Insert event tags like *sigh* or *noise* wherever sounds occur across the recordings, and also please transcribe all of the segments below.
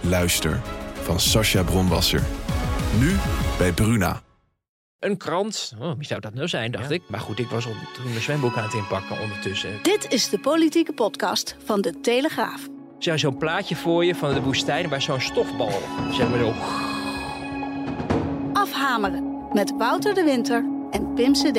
Luister van Sascha Bronwasser. Nu bij Bruna. Een krant. Oh, wie zou dat nou zijn, dacht ik. Maar goed, ik was toen mijn zwemboek aan het inpakken ondertussen. Dit is de politieke podcast van de Telegraaf. Je zo'n plaatje voor je van de woestijn waar zo'n stofbal, zeg maar zo. Afhameren met Wouter de Winter en Pim CD.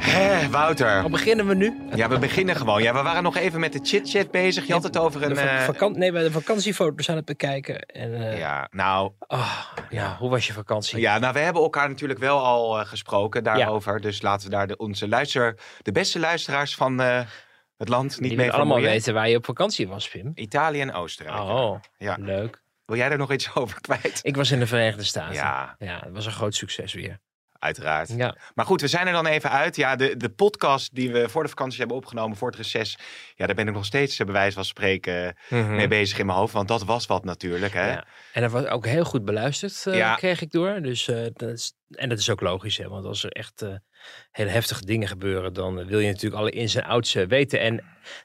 Hé, Wouter. Beginnen we nu? Ja, we beginnen gewoon. Ja, we waren nog even met de chit-chat bezig. Je had het over een... De eh, nee, we hebben de vakantiefoto's aan het bekijken. En, eh, Ja, nou, ah, ja, hoe was je vakantie? ja, nou, we hebben elkaar natuurlijk wel al eh, gesproken daarover. Dus laten we daar de, onze luister, de beste luisteraars van het land niet Die mee allemaal weten waar je op vakantie was, Pim. Italië en Oostenrijk. Oh, Ja. leuk. Wil jij er nog iets *laughs* over kwijt? Ik was in de Verenigde Staten. Ja, Ja, het was een groot succes weer. Uiteraard. Ja, Maar goed, we zijn er dan even uit. Ja, de, de podcast die we voor de vakantie hebben opgenomen, voor het reces. Ja, daar ben ik nog steeds, eh, bij wijze van spreken, mee bezig in mijn hoofd. Want dat was wat natuurlijk, hè. Mhm. Ja. En dat was ook heel goed beluisterd, eh, Ja. kreeg ik door. Dus, eh, dat is, en dat is ook logisch, hè? want als er echt eh, hele heftige dingen gebeuren, dan eh, wil je natuurlijk alle ins en outs eh, weten. En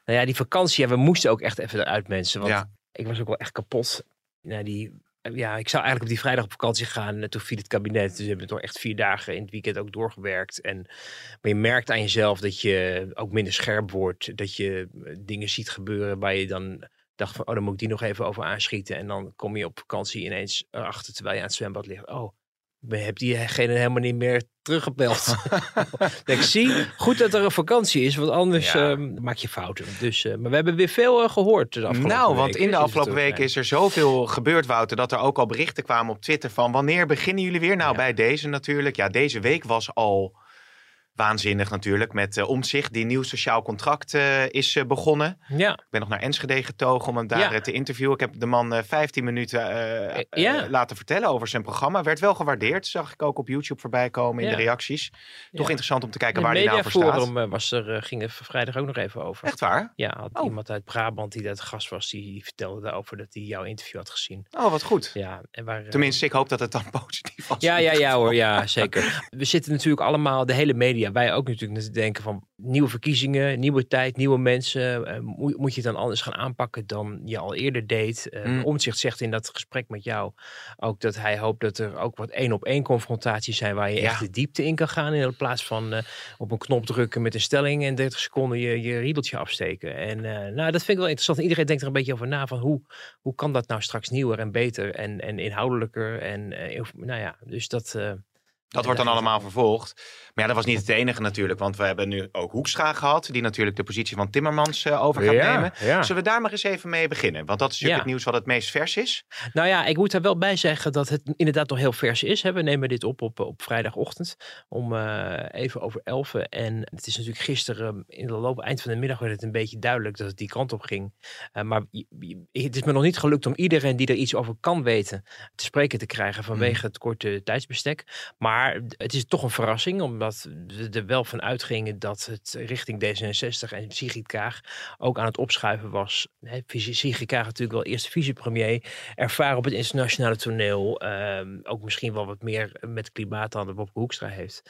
nou ja, die vakantie, ja, we moesten ook echt even eruit, mensen. Want ik was ook wel echt kapot. Nou, die, ja, ik zou eigenlijk op die vrijdag op vakantie gaan. En toen viel het kabinet. Dus we hebben toch echt vier dagen in het weekend ook doorgewerkt. En, maar je merkt aan jezelf dat je ook minder scherp wordt. Dat je eh, dingen ziet gebeuren waar je dan dacht van, oh, dan moet ik die nog even over aanschieten. En dan kom je op vakantie ineens erachter terwijl je aan het zwembad ligt. Oh, heb diegene helemaal niet meer teruggebeld. *laughs* *laughs* ik, zie, goed dat er een vakantie is, want anders Ja. ehm, maak je fouten. Dus, eh, maar we hebben weer veel eh, gehoord de afgelopen Nou, want in de afgelopen weken is er zoveel gebeurd, Wouter, dat er ook al berichten kwamen op Twitter van wanneer beginnen jullie weer? Nou, Ja. bij deze natuurlijk. Ja, deze week was al waanzinnig natuurlijk met uh, Omzicht, die nieuw sociaal contract eh, is eh, begonnen. Ja, Ik ben nog naar Enschede getogen om hem daar Ja. eh, te interviewen. Ik heb de man eh 15 minuten eh, eh, ja. laten vertellen over zijn programma. Werd wel gewaardeerd, zag ik ook op YouTube voorbij komen in Ja. de reacties. Toch interessant om te kijken waar hij nou voor staat. eh, was er, eh, ging er vrijdag ook nog even over. Echt waar? Ja, had Oh. iemand uit Brabant die dat gast was, die, vertelde daarover dat hij jouw interview had gezien. Oh, wat goed. Ja, en waar, eh, Tenminste, ik hoop dat het dan *laughs* positief was. Ja, ja, ja hoor, ja, zeker. We zitten natuurlijk allemaal, de hele media, wij ook natuurlijk denken van nieuwe verkiezingen, nieuwe tijd, nieuwe mensen. Eh, moet, moet je het dan anders gaan aanpakken dan je al eerder deed? Mm. Omtzigt zegt in dat gesprek met jou ook dat hij hoopt dat er ook wat één op één confrontaties zijn waar je Ja. echt de diepte in kan gaan. In plaats van eh, op een knop drukken met een stelling en 30 seconden je, je riedeltje afsteken. En nou, dat vind ik wel interessant. Iedereen denkt er een beetje over na van hoe, hoe kan dat nou straks nieuwer en beter en, en inhoudelijker. En nou ja, dus dat... eh, Dat wordt dan allemaal vervolgd. Maar ja, dat was niet het enige natuurlijk. Want we hebben nu ook Hoekstra gehad. Die natuurlijk de positie van Timmermans eh, over gaat nemen. ja. Zullen we daar maar eens even mee beginnen? Want dat is natuurlijk Ja. het nieuws wat het meest vers is. Nou ja, ik moet daar wel bij zeggen dat het inderdaad nog heel vers is. Hè. We nemen dit op op, op vrijdagochtend om eh, even over elfen. En het is natuurlijk gisteren in de loop, eind van de middag werd het een beetje duidelijk dat het die kant op ging. Eh, maar het is me nog niet gelukt om iedereen die er iets over kan weten te spreken te krijgen vanwege het korte tijdsbestek. Maar het is toch een verrassing, omdat we er wel van uitgingen dat het richting D66 en Sigrid Kaag ook aan het opschuiven was. Hè, Sigrid Kaag natuurlijk wel eerste vicepremier, ervaren op het internationale toneel. ehm, ook misschien wel wat meer met klimaat dan de Bob Hoekstra heeft.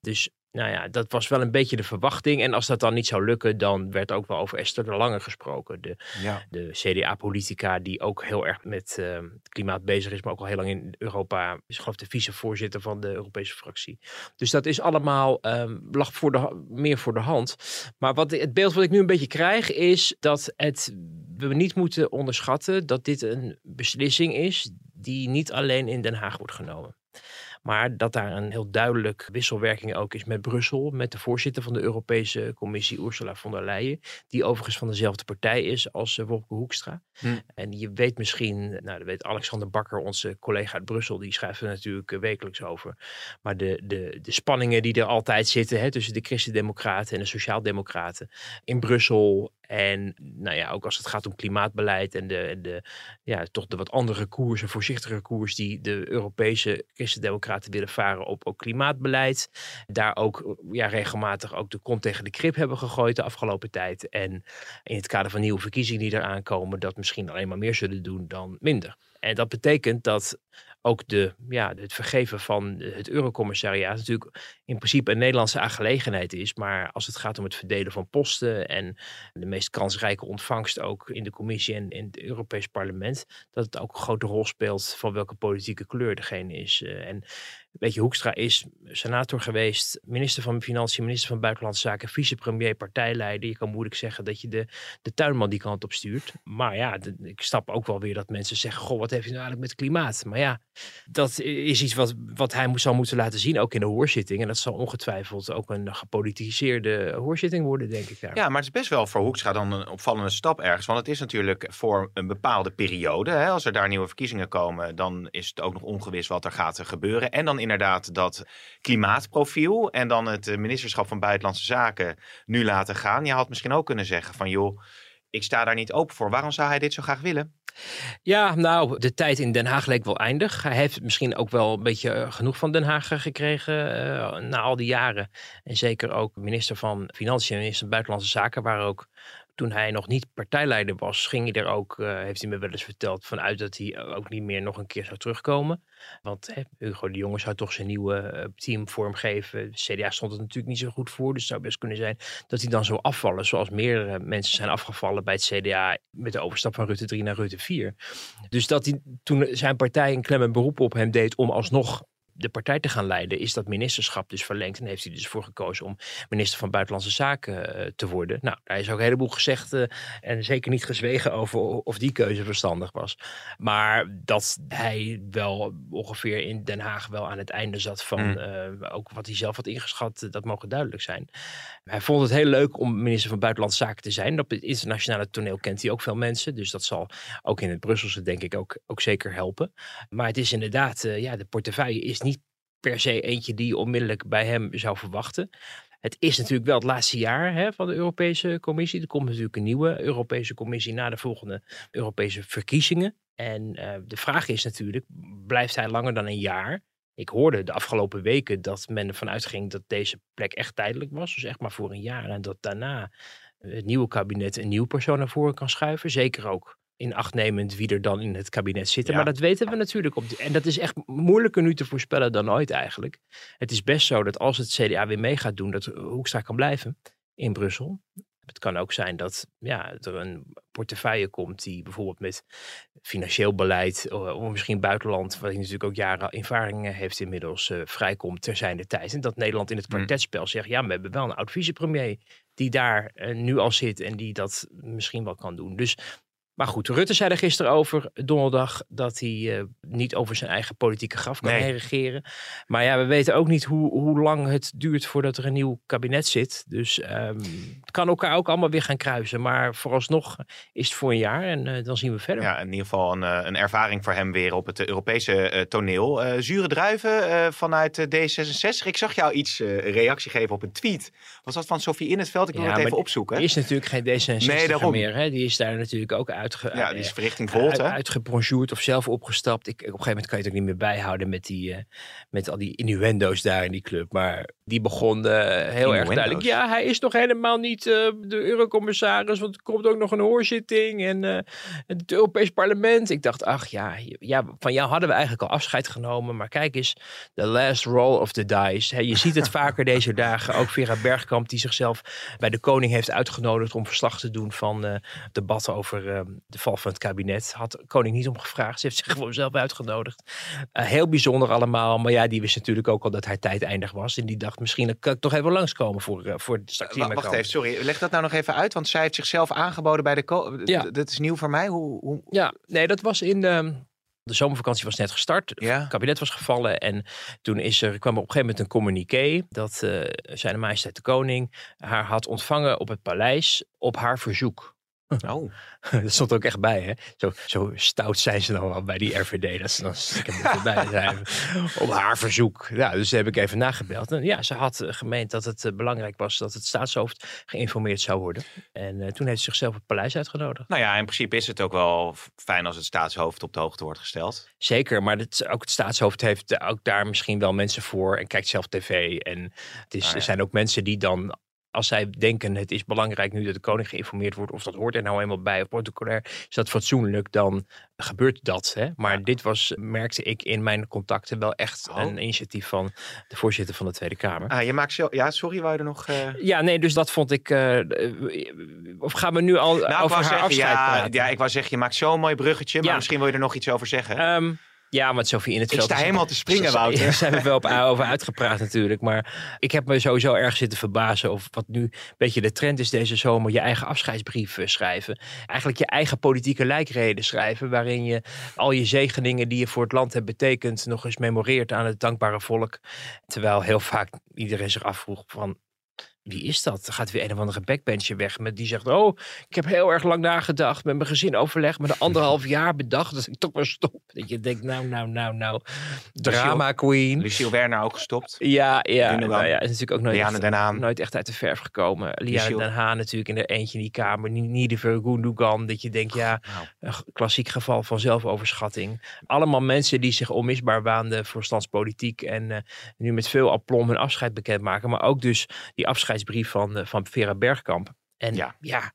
Dus nou ja, dat was wel een beetje de verwachting. En als dat dan niet zou lukken, dan werd ook wel over Esther de Lange gesproken. De, Ja. de CDA-politica die ook heel erg met eh, het klimaat bezig is, maar ook al heel lang in Europa is, geloof ik, de vicevoorzitter van de Europese fractie. Dus dat is allemaal, ehm, lag voor de, meer voor de hand. Maar wat, het beeld wat ik nu een beetje krijg, is dat het, we niet moeten onderschatten dat dit een beslissing is die niet alleen in Den Haag wordt genomen. Maar dat daar een heel duidelijk wisselwerking ook is met Brussel, met de voorzitter van de Europese Commissie, Ursula von der Leyen, die overigens van dezelfde partij is als uh, Wopke Hoekstra. Hm. En je weet misschien, nou dat weet Alexander Bakker, onze collega uit Brussel, die schrijft er natuurlijk wekelijks over. Maar de, de, de spanningen die er altijd zitten hè, tussen de Christen-Democraten en de Sociaaldemocraten in Brussel en nou ja, ook als het gaat om klimaatbeleid en de, de, ja, toch de wat andere koers, een voorzichtige koers die de Europese christendemocraten willen varen op ook klimaatbeleid. Daar ook ja, regelmatig ook de kont tegen de krip hebben gegooid de afgelopen tijd. En in het kader van nieuwe verkiezingen die eraan komen, dat misschien alleen maar meer zullen doen dan minder. En dat betekent dat ook de, ja, het vergeven van het Eurocommissariaat natuurlijk in principe een Nederlandse aangelegenheid is. Maar als het gaat om het verdelen van posten en de meest kansrijke ontvangst ook in de commissie en in het Europees parlement, dat het ook een grote rol speelt van welke politieke kleur degene is. Eh, en Weet je, Hoekstra is senator geweest, minister van Financiën, minister van Buitenlandse Zaken, vicepremier, partijleider. Je kan moeilijk zeggen dat je de, de tuinman die kant op stuurt. Maar ja, ik snap ook wel weer dat mensen zeggen: Goh, wat heeft hij nou eigenlijk met klimaat? Maar ja, dat is iets wat, wat hij zal moeten laten zien, ook in de hoorzitting. En dat zal ongetwijfeld ook een gepolitiseerde hoorzitting worden, denk ik. Daar. Ja, maar het is best wel voor Hoekstra dan een opvallende stap ergens. Want het is natuurlijk voor een bepaalde periode. Hè, als er daar nieuwe verkiezingen komen, dan is het ook nog ongewis wat er gaat gebeuren. En dan inderdaad dat klimaatprofiel en dan het eh, ministerschap van Buitenlandse Zaken nu laten gaan. Je had misschien ook kunnen zeggen van joh, ik sta daar niet open voor. Waarom zou hij dit zo graag willen? Ja, nou, de tijd in Den Haag leek wel eindig. Hij heeft misschien ook wel een beetje eh, genoeg van Den Haag gekregen uh, na al die jaren. En zeker ook minister van Financiën en minister van Buitenlandse Zaken waren ook toen hij nog niet partijleider was, ging hij er ook, uh, heeft hij me wel eens verteld, vanuit dat hij ook niet meer nog een keer zou terugkomen. Want Hugo de Jonge zou toch zijn nieuwe uh, team vormgeven. CDA stond het natuurlijk niet zo goed voor. Dus het zou best kunnen zijn dat hij dan zou afvallen. Zoals meerdere mensen zijn afgevallen bij het CDA met de overstap van Rutte 3 naar Rutte 4. Dus dat hij toen zijn partij een klem beroep op hem deed om alsnog de partij te gaan leiden, is dat ministerschap dus verlengd. En heeft hij dus voor gekozen om minister van Buitenlandse Zaken uh, te worden. Nou, daar is ook een heleboel gezegd uh, en zeker niet gezwegen over of die keuze verstandig was. Maar dat hij wel ongeveer in Den Haag wel aan het einde zat van mm. uh, ook wat hij zelf had ingeschat, dat mogen duidelijk zijn. Hij vond het heel leuk om minister van Buitenlandse Zaken te zijn. Op het internationale toneel kent hij ook veel mensen. Dus dat zal ook in het Brusselse denk ik ook, ook zeker helpen. Maar het is inderdaad, ja, de portefeuille is niet per se eentje die je onmiddellijk bij hem zou verwachten. Het is natuurlijk wel het laatste jaar hè, van de Europese Commissie. Er komt natuurlijk een nieuwe Europese Commissie na de volgende Europese verkiezingen. En uh, de vraag is natuurlijk, blijft hij langer dan een jaar? Ik hoorde de afgelopen weken dat men ervan uitging dat deze plek echt tijdelijk was. Dus echt maar voor een jaar. En dat daarna het nieuwe kabinet een nieuwe persoon naar voren kan schuiven. Zeker ook in acht nemend wie er dan in het kabinet zitten. Maar dat weten we natuurlijk. Op en dat is echt moeilijker nu te voorspellen dan ooit eigenlijk. Het is best zo dat als het CDA weer mee gaat doen, dat Hoekstra kan blijven in Brussel. Het kan ook zijn dat ja, er een portefeuille komt die bijvoorbeeld met financieel beleid, eh, of misschien buitenland, waar hij natuurlijk ook jaren ervaring heeft inmiddels, uh, vrijkomt ter zijn de tijd. En dat Nederland in het hmm. kwartetspel zegt, ja, we hebben wel een oud vicepremier die daar uh, nu al zit en die dat misschien wel kan doen. Dus maar goed, Rutte zei er gisteren over, donderdag, dat hij uh, niet over zijn eigen politieke graf kan nee. regeren. Maar ja, we weten ook niet hoe, hoe lang het duurt voordat er een nieuw kabinet zit. Dus um, het kan elkaar ook allemaal weer gaan kruisen. Maar vooralsnog is het voor een jaar en uh, dan zien we verder. Ja, in ieder geval een, een ervaring voor hem weer op het Europese uh, toneel. zure druiven vanuit D66. Ik zag jou iets reactie geven op een tweet. Was dat van Sofie In het Veld? Ik wil ja, het even opzoeken. Die is natuurlijk geen D66 nee, meer. Hè? Die is daar natuurlijk ook uit ja, die is eh, verrichting Volt, Uitgebronjourd of zelf opgestapt. Ik, op een gegeven moment kan je het ook niet meer bijhouden met, die, uh, met al die innuendo's daar in die club. Maar die begon uh, heel erg duidelijk. Ja, hij is nog helemaal niet de eurocommissaris, want er komt ook nog een hoorzitting en het Europees Parlement. Ik dacht, ach ja, ja, van jou hadden we eigenlijk al afscheid genomen. Maar kijk eens, the last roll of the dice. je ziet het *laughs* vaker deze dagen. Ook Vera Bergkamp, die zichzelf bij de koning heeft uitgenodigd om verslag te doen van uh, debatten over de val van het kabinet. Had koning niet om gevraagd. Ze heeft zich gewoon zelf uitgenodigd. Uh, heel bijzonder allemaal. Maar ja, die wist natuurlijk ook al dat haar tijd eindig was. En die dacht misschien kan ik toch even langskomen voor, uh, voor de straks. Uh, wacht even, sorry. Leg dat nou nog even uit. Want zij heeft zichzelf aangeboden bij de... Ja. Dat is nieuw voor mij. Hoe, hoe... Ja, nee, dat was in... de De zomervakantie was net gestart. Ja. Het kabinet was gevallen. En toen is er, kwam er op een gegeven moment een communiqué. Dat uh, zijn majesteit de koning haar had ontvangen op het paleis op haar verzoek. Oh. *laughs* Dat stond ook echt bij, hè? Zo, zo stout zijn ze dan wel bij die RVD. Dat ze dan stiekem erbij *laughs* zijn. Op haar verzoek. Ja, dus heb ik even nagebeld. En ja, ze had eh, gemeend dat het uh, belangrijk was dat het staatshoofd geïnformeerd zou worden. En uh, toen heeft ze zichzelf het paleis uitgenodigd. Nou ja, in principe is het ook wel fijn als het staatshoofd op de hoogte wordt gesteld. Zeker, maar het, ook het staatshoofd heeft ook daar misschien wel mensen voor en kijkt zelf tv. En het is, Ah, ja. er zijn ook mensen die dan als zij denken het is belangrijk nu dat de koning geïnformeerd wordt, of dat hoort er nou eenmaal bij, of protocolair, is dat fatsoenlijk, dan gebeurt dat. Hè? Maar Ja. dit was, merkte ik in mijn contacten, wel echt Oh. een initiatief van de voorzitter van de Tweede Kamer. Ah, je maakt zo... Ja, sorry, wou je er nog... eh, Ja, nee, dus dat vond ik. eh, of gaan we nu al Nou, over haar zeggen, afscheid ja, praten? ja, ik wou zeggen, je maakt zo'n mooi bruggetje, maar Ja. misschien wil je er nog iets over zeggen. Ehm, ja, want Sophie in het ik veld. sta helemaal te springen, *laughs* Daar Wouter. zijn we wel op, over uitgepraat natuurlijk. Maar ik heb me sowieso erg zitten verbazen of wat nu een beetje de trend is deze zomer. Je eigen afscheidsbrief schrijven. Eigenlijk je eigen politieke lijkreden schrijven. Waarin je al je zegeningen die je voor het land hebt betekend nog eens memoreert aan het dankbare volk. Terwijl heel vaak iedereen zich afvroeg van... Wie is dat? Er gaat weer een of andere backbencher weg met die zegt: Oh, ik heb heel erg lang nagedacht, met mijn gezin overlegd, met een anderhalf *laughs* jaar bedacht dat ik toch maar stop. Dat je denkt: Nou, nou, nou, nou, drama queen. Lucille Werner ook gestopt. Ja, ja, nou ja, is natuurlijk ook nooit, Liane echt, Den Haan. nooit echt uit de verf gekomen. Liane. Den Haan natuurlijk in er eentje in die kamer. Niederver, Gundogan, dat je denkt, ja, Nou, een g- klassiek geval van zelfoverschatting. Allemaal mensen die zich onmisbaar waanden voor standspolitiek en eh, nu met veel aplomb hun afscheid bekendmaken. Maar ook dus die afscheidsbrief van, eh, van Vera Bergkamp. En Ja. ja,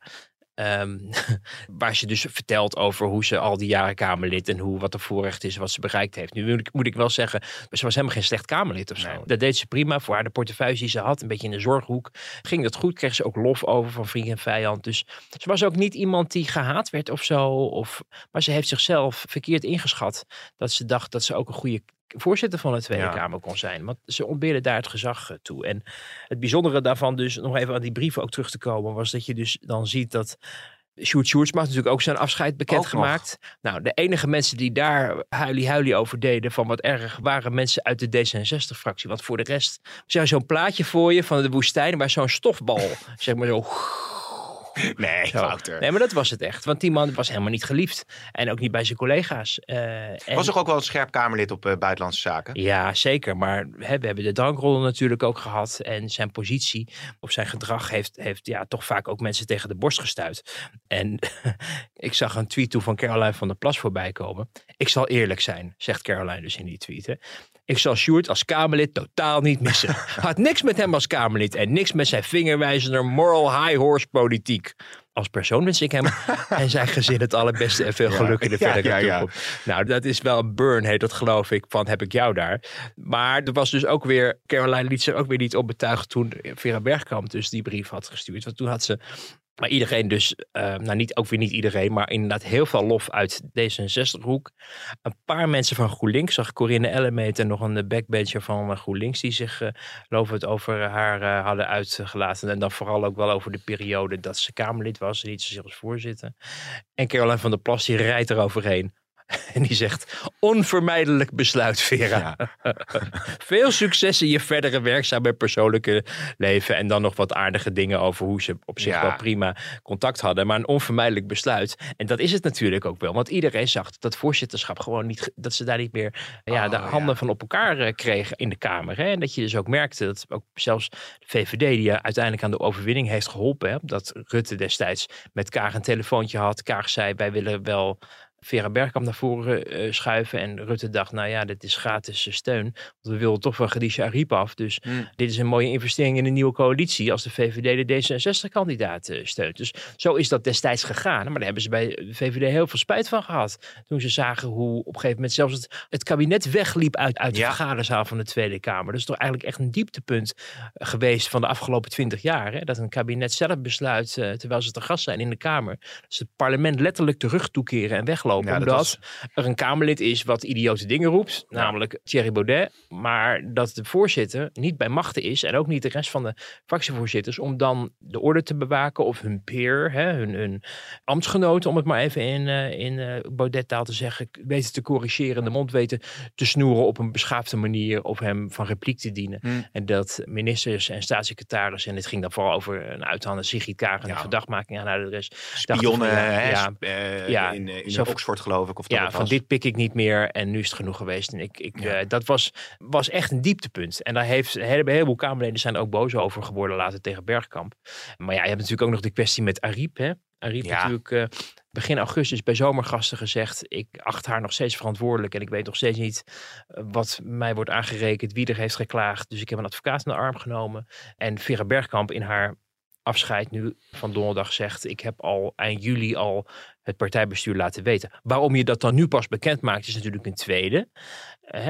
ehm, *laughs* waar ze dus vertelt over hoe ze al die jaren Kamerlid en hoe wat de voorrecht is, wat ze bereikt heeft. Nu moet ik, moet ik wel zeggen, ze was helemaal geen slecht Kamerlid of zo. Nee. Dat deed ze prima voor haar de portefeuille die ze had, een beetje in de zorghoek. Ging dat goed, kreeg ze ook lof over van vriend en vijand. Dus ze was ook niet iemand die gehaat werd of zo. Of, maar ze heeft zichzelf verkeerd ingeschat. Dat ze dacht dat ze ook een goede voorzitter van de Tweede Ja. Kamer kon zijn. Want ze ontbeerde daar het gezag eh, toe. En het bijzondere daarvan dus, nog even aan die brieven ook terug te komen, was dat je dus dan ziet dat Sjoerd Sjoerdsma had natuurlijk ook zijn afscheid bekendgemaakt. Nou, de enige mensen die daar huilie-huilie over deden van wat erg waren mensen uit de D66-fractie. Want voor de rest er zo'n plaatje voor je van de woestijn waar zo'n stofbal, *laughs* zeg maar zo... *laughs* nee. Wouter. Nee, maar dat was het echt. Want die man was helemaal niet geliefd. En ook niet bij zijn collega's. Eh, en- Was toch ook wel een scherp Kamerlid op eh, buitenlandse zaken? Ja, zeker. Maar hè, we hebben de drankrol natuurlijk ook gehad. En zijn positie of zijn gedrag heeft, heeft ja, toch vaak ook mensen tegen de borst gestuurd. En *laughs* ik zag een tweet toe van Caroline van der Plas voorbij komen. Ik zal eerlijk zijn, zegt Caroline dus in die tweet. Hè. Ik zal Sjoerd als Kamerlid totaal niet missen. *laughs* Had niks met hem als Kamerlid en niks met zijn vingerwijzende moral high horse politiek. Als persoon wens ik hem *laughs* en zijn gezin het allerbeste en veel geluk in de ja, verdere ja, ja. toekomst. Nou, dat is wel een burn, heet dat geloof ik, van heb ik jou daar. Maar er was dus ook weer, Caroline liet zich ook weer niet opbetuigen toen Vera Bergkamp dus die brief had gestuurd. Want toen had ze, maar iedereen dus, eh, nou niet, ook weer niet iedereen, maar inderdaad heel veel lof uit D66-hoek. Een paar mensen van GroenLinks, zag Corinne Ellemeet en nog een eh, backbencher van eh, GroenLinks, die zich, uh, geloof het, over haar eh, hadden uitgelaten. En dan vooral ook wel over de periode dat ze Kamerlid was en niet zozeer als voorzitter. En Caroline van der Plas, die rijdt eroverheen. *laughs* En die zegt, onvermijdelijk besluit, Vera. *laughs* Veel succes in je verdere werkzaam en persoonlijke leven. En dan nog wat aardige dingen over hoe ze op zich Ja. wel prima contact hadden. Maar een onvermijdelijk besluit. En dat is het natuurlijk ook wel. Want iedereen zag dat dat voorzitterschap gewoon niet... Dat ze daar niet meer ja, Oh, de ja. handen van op elkaar eh, kregen in de Kamer. Hè? En dat je dus ook merkte dat ook zelfs de VVD... die uiteindelijk aan de overwinning heeft geholpen. Hè? Dat Rutte destijds met Kaag een telefoontje had. Kaag zei, wij willen wel... Vera Bergkamp naar voren eh, schuiven. En Rutte dacht, nou ja, dit is gratis eh, steun. Want we wilden toch wel Khadija Ariep af. Dus Hm. dit is een mooie investering in een nieuwe coalitie. Als de VVD de D66-kandidaat eh, steunt. Dus zo is dat destijds gegaan. Maar daar hebben ze bij de VVD heel veel spijt van gehad. Toen ze zagen hoe op een gegeven moment zelfs het, het kabinet wegliep uit, uit de Ja. vergaderzaal van de Tweede Kamer. Dat is toch eigenlijk echt een dieptepunt geweest van de afgelopen twintig jaar. Hè? Dat een kabinet zelf besluit, terwijl ze te gast zijn in de Kamer. Dus het parlement letterlijk de rug toekeren en weglopen Ja, dat omdat er een Kamerlid is wat idiote dingen roept. Namelijk Thierry Baudet. Maar dat de voorzitter niet bij machten is. En ook niet de rest van de fractievoorzitters. Om dan de orde te bewaken. Of hun peer, hè, hun, hun ambtsgenoten. Om het maar even in, uh, in uh, Baudet taal te zeggen. Weten te corrigeren. De mond weten te snoeren op een beschaafde manier. Of hem van repliek te dienen. Hm. En dat ministers en staatssecretarissen. En het ging dan vooral over een uithanden. Sigrid. Ja. Verdachtmaking aan de rest. Spionnen ja, eh, in, eh, Oxford geloof ik. Of ja, van was. dit pik ik niet meer en nu is het genoeg geweest. En ik, ik, Ja. eh, dat was, was echt een dieptepunt. En daar heeft een hele- een heleboel Kamerleden zijn er ook boos over geworden later tegen Bergkamp. Maar ja, je hebt natuurlijk ook nog de kwestie met Ariep. Hè? Ariep Ja. natuurlijk eh, begin augustus bij zomergasten gezegd. Ik acht haar nog steeds verantwoordelijk. En ik weet nog steeds niet eh, wat mij wordt aangerekend, wie er heeft geklaagd. Dus ik heb een advocaat in de arm genomen. En Vera Bergkamp in haar afscheid nu van donderdag zegt... ik heb al eind juli al het partijbestuur laten weten. Waarom je dat dan nu pas bekend maakt is natuurlijk een tweede.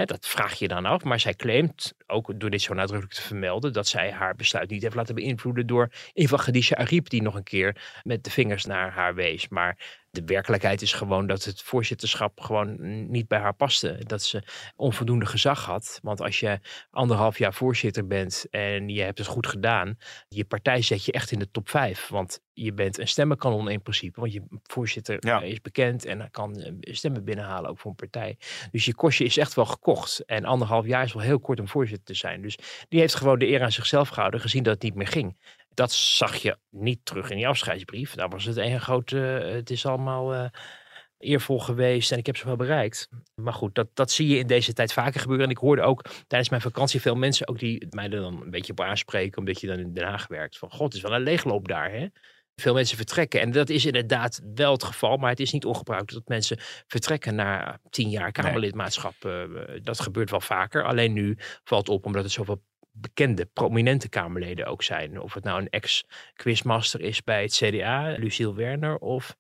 Dat vraag je dan af. Maar zij claimt, ook door dit zo nadrukkelijk te vermelden... dat zij haar besluit niet heeft laten beïnvloeden door... Eva Khadija Ariep die nog een keer met de vingers naar haar wees. Maar de werkelijkheid is gewoon dat het voorzitterschap gewoon niet bij haar paste. Dat ze onvoldoende gezag had. Want als je anderhalf jaar voorzitter bent en je hebt het goed gedaan... je partij zet je echt in de top vijf. Want je bent een stemmenkanon in principe. Want je voorzitter Ja. is bekend en kan eh, stemmen binnenhalen ook voor een partij. Dus je kostje is echt wel gekocht. En anderhalf jaar is wel heel kort om voorzitter te zijn. Dus die heeft gewoon de eer aan zichzelf gehouden, gezien dat het niet meer ging. Dat zag je niet terug in die afscheidsbrief. Daar was het een grote. eh, het is allemaal eh, eervol geweest en ik heb zoveel bereikt. Maar goed, dat, dat zie je in deze tijd vaker gebeuren. En ik hoorde ook tijdens mijn vakantie veel mensen ook die mij er dan een beetje op aanspreken, omdat je dan in Den Haag werkt. Van god, het is wel een leegloop daar, hè? Veel mensen vertrekken. En dat is inderdaad wel het geval. Maar het is niet ongebruikelijk dat mensen vertrekken na tien jaar Kamerlidmaatschap. Eh, dat gebeurt wel vaker. Alleen nu valt op omdat er zoveel bekende, prominente Kamerleden ook zijn. Of het nou een ex-quizmaster is bij het CDA, Luciel Werner, of,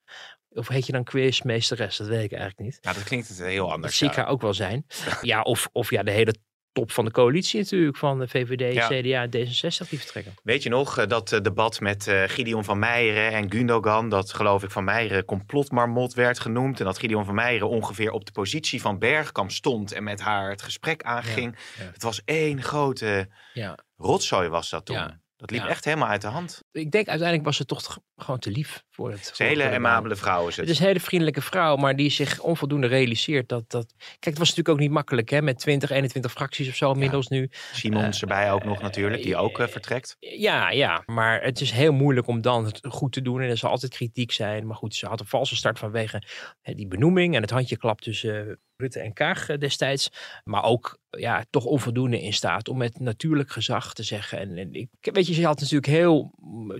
of heet je dan quizmeesteres? Dat weet ik eigenlijk niet. Nou, dat klinkt het heel Dat anders. zie ik ja. haar ook wel zijn. *laughs* Ja, of, of ja, de hele top van de coalitie natuurlijk, van de VVD, Ja. CDA en D66 die vertrekken. Weet je nog eh, dat eh, debat met eh, Gideon van Meijeren en Gundogan, dat geloof ik van Meijeren complotmarmot werd genoemd. En dat Gideon van Meijeren ongeveer op de positie van Bergkamp stond en met haar het gesprek aanging. ja. Het was één grote Ja. rotzooi was dat toen. Dat liep Ja. echt helemaal uit de hand. Ik denk uiteindelijk was het toch gewoon te lief voor het. Een hele amabele vrouw is Het het. is een hele vriendelijke vrouw, maar die zich onvoldoende realiseert dat dat. Kijk, het was natuurlijk ook niet makkelijk, hè, met 20, 21 fracties of zo inmiddels nu. Simons erbij ook nog natuurlijk, die ook eh, vertrekt. Ja, ja, maar het is heel moeilijk om dan het goed te doen en er zal altijd kritiek zijn. Maar goed, ze had een valse start vanwege hè, die benoeming en het handjeklap tussen eh, Rutte en Kaag eh, destijds. Maar ook ja, toch onvoldoende in staat om met natuurlijk gezag te zeggen. En, en ik, weet je, ze had natuurlijk heel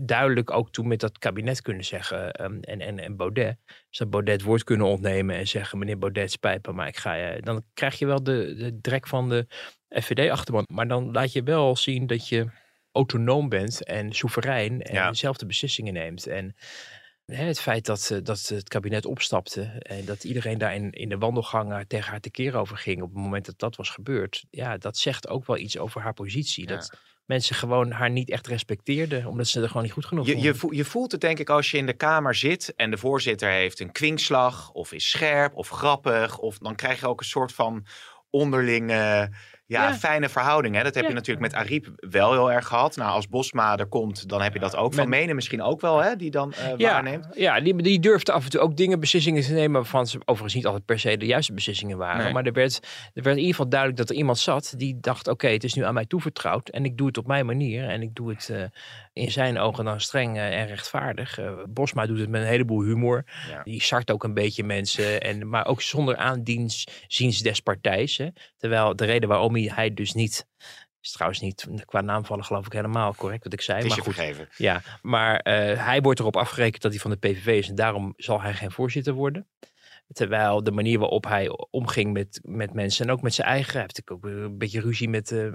duidelijk ook toen met dat kabinet kunnen zeggen. ehm, en, en, en Baudet. Ze had Baudet het woord kunnen ontnemen en zeggen: Meneer Baudet, spijt me, maar ik ga je. Dan krijg je wel de, de drek van de FVD-achterban. Maar dan laat je wel zien dat je autonoom bent en soeverein en Ja. zelf de beslissingen neemt. En het feit dat, dat het kabinet opstapte en dat iedereen daar in, in de wandelgangen tegen haar tekeer over ging op het moment dat dat was gebeurd, ja, dat zegt ook wel iets over haar positie. Ja. Dat mensen gewoon haar niet echt respecteerden, omdat ze er gewoon niet goed genoeg Je, je, je voelt het denk ik als je in de Kamer zit en de voorzitter heeft een kwinkslag of is scherp of grappig. Of dan krijg je ook een soort van onderling eh, ja, Ja. fijne verhouding. Hè? Dat heb Ja. je natuurlijk met Ariep wel heel erg gehad. Nou, als Bosma er komt, dan heb je dat ook. Van Menen misschien ook wel, hè? die dan eh, Ja, waarneemt. ja die, die durfde af en toe ook dingen, beslissingen te nemen waarvan ze overigens niet altijd per se de juiste beslissingen waren. Nee. Maar er werd, er werd in ieder geval duidelijk dat er iemand zat die dacht, oké, het is nu aan mij toevertrouwd en ik doe het op mijn manier en ik doe het eh, in zijn ogen dan streng eh, en rechtvaardig. Eh, Bosma doet het met een heleboel humor. Ja. Die sart ook een beetje mensen, en, maar ook zonder aandienstziens des partijs. Hè. Terwijl de reden waarom hij, hij dus niet, is trouwens niet qua naamvallen geloof ik helemaal correct wat ik zei. Maar je goed, vergeven. ja, maar eh, hij wordt erop afgerekend dat hij van de PVV is en daarom zal hij geen voorzitter worden. Terwijl de manier waarop hij omging met, met mensen en ook met zijn eigen, hij heeft natuurlijk ook een beetje ruzie met eh,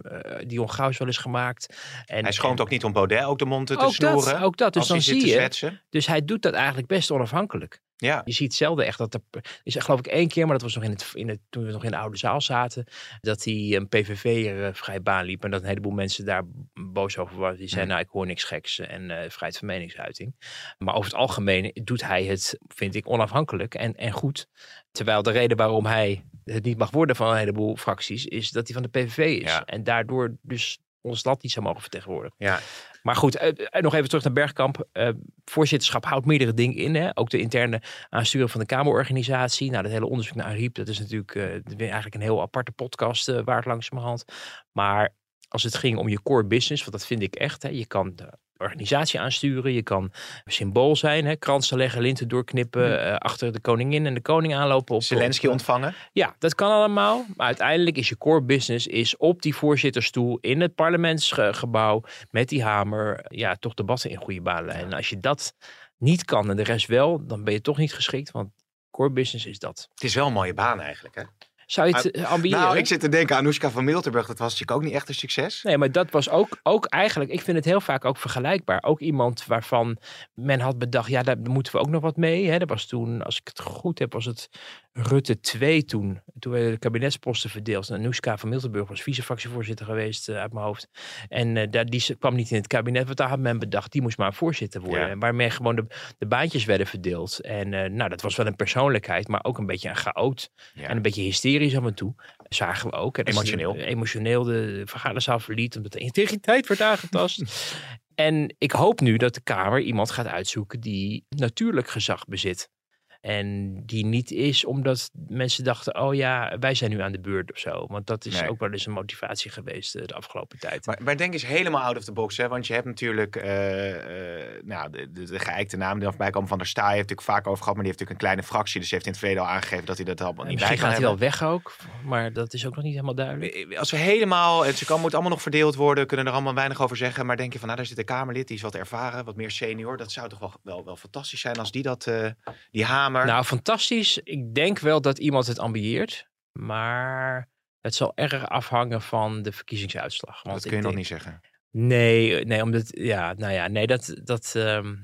Dion Gauws wel eens gemaakt. En, Hij schoont en- ook niet om Baudet ook de mond te ook snoeren. dat, ook dat. Dus als dan zie je, dus hij doet dat eigenlijk best onafhankelijk. Ja. Je ziet zelden echt dat er is geloof ik één keer, maar dat was nog in het, in het toen we nog in de oude zaal zaten, dat hij een PVV'er uh, vrij baan liep en dat een heleboel mensen daar boos over waren. Die zeiden, Hmm. nou ik hoor niks geks en uh, vrijheid van meningsuiting. Maar over het algemeen doet hij het, vind ik, onafhankelijk en, en goed. Terwijl de reden waarom hij het niet mag worden van een heleboel fracties, is dat hij van de PVV is. Ja. En daardoor dus ons land niet zou mogen vertegenwoordigen. Ja. Maar goed, uh, nog even terug naar Bergkamp. Uh, voorzitterschap houdt meerdere dingen in. Hè? Ook de interne aansturing van de Kamerorganisatie. Nou, dat hele onderzoek naar Ariep, dat is natuurlijk eigenlijk een heel aparte podcast waard langzamerhand. Maar als het ging om je core business, want dat vind ik echt. Hè? Je kan de organisatie aansturen, je kan symbool zijn, hè? kransen leggen, linten doorknippen, uh, achter de koningin en de koning aanlopen. Op, Zelensky op, ontvangen. Ja, dat kan allemaal. Maar uiteindelijk is je core business is op die voorzitterstoel in het parlementsgebouw met die hamer, ja, toch debatten in goede banen leiden. En als je dat niet kan en de rest wel, dan ben je toch niet geschikt, want core business is dat. Het is wel een mooie baan eigenlijk, hè? Zou je het ambiëren? Nou, ik zit te denken aan Anoushka van Miltenburg. Dat was natuurlijk ook niet echt een succes. Nee, maar dat was ook, ook eigenlijk, ik vind het heel vaak ook vergelijkbaar. Ook iemand waarvan men had bedacht, ja, daar moeten we ook nog wat mee. Hè. Dat was toen, als ik het goed heb, was het Rutte 2 toen. Toen werden de kabinetsposten verdeeld. En Anoushka van Miltenburg was vice-fractievoorzitter geweest uh, uit mijn hoofd. En uh, daar, die kwam niet in het kabinet, want daar had men bedacht, die moest maar voorzitter worden. Ja. Waarmee gewoon de, de baantjes werden verdeeld. En uh, nou, dat was wel een persoonlijkheid, maar ook een beetje een chaot. Ja. En een beetje hysterisch af en toe. Zagen we ook. En als Emotioneel. hij, emotioneel de vergaderzaal verliet, omdat de integriteit werd aangetast. *laughs* en ik hoop nu dat de Kamer iemand gaat uitzoeken die natuurlijk gezag bezit. En die niet is omdat mensen dachten, oh ja, wij zijn nu aan de beurt of zo. Want dat is Nee. ook wel eens een motivatie geweest eh, de afgelopen tijd. Maar, maar denk eens helemaal out of the box, hè? Want je hebt natuurlijk, eh, eh, nou, de, de, de geëikte naam die er voorbij komen van der Staaij, heeft natuurlijk vaak over gehad, maar die heeft natuurlijk een kleine fractie, dus heeft in het verleden al aangegeven dat hij dat allemaal niet bij kan gaat hij wel weg ook, maar dat is ook nog niet helemaal duidelijk. Als we helemaal, het kan, moet allemaal nog verdeeld worden, kunnen er allemaal weinig over zeggen, maar denk je van, nou, daar zit een Kamerlid, die is wat ervaren, wat meer senior, dat zou toch wel, wel, wel fantastisch zijn als die dat, die hamer... Nou, fantastisch. Ik denk wel dat iemand het ambieert, maar het zal erg afhangen van de verkiezingsuitslag. Want dat kun je nog niet zeggen. Nee, nee, omdat, ja, nou ja, nee, dat, dat, ehm,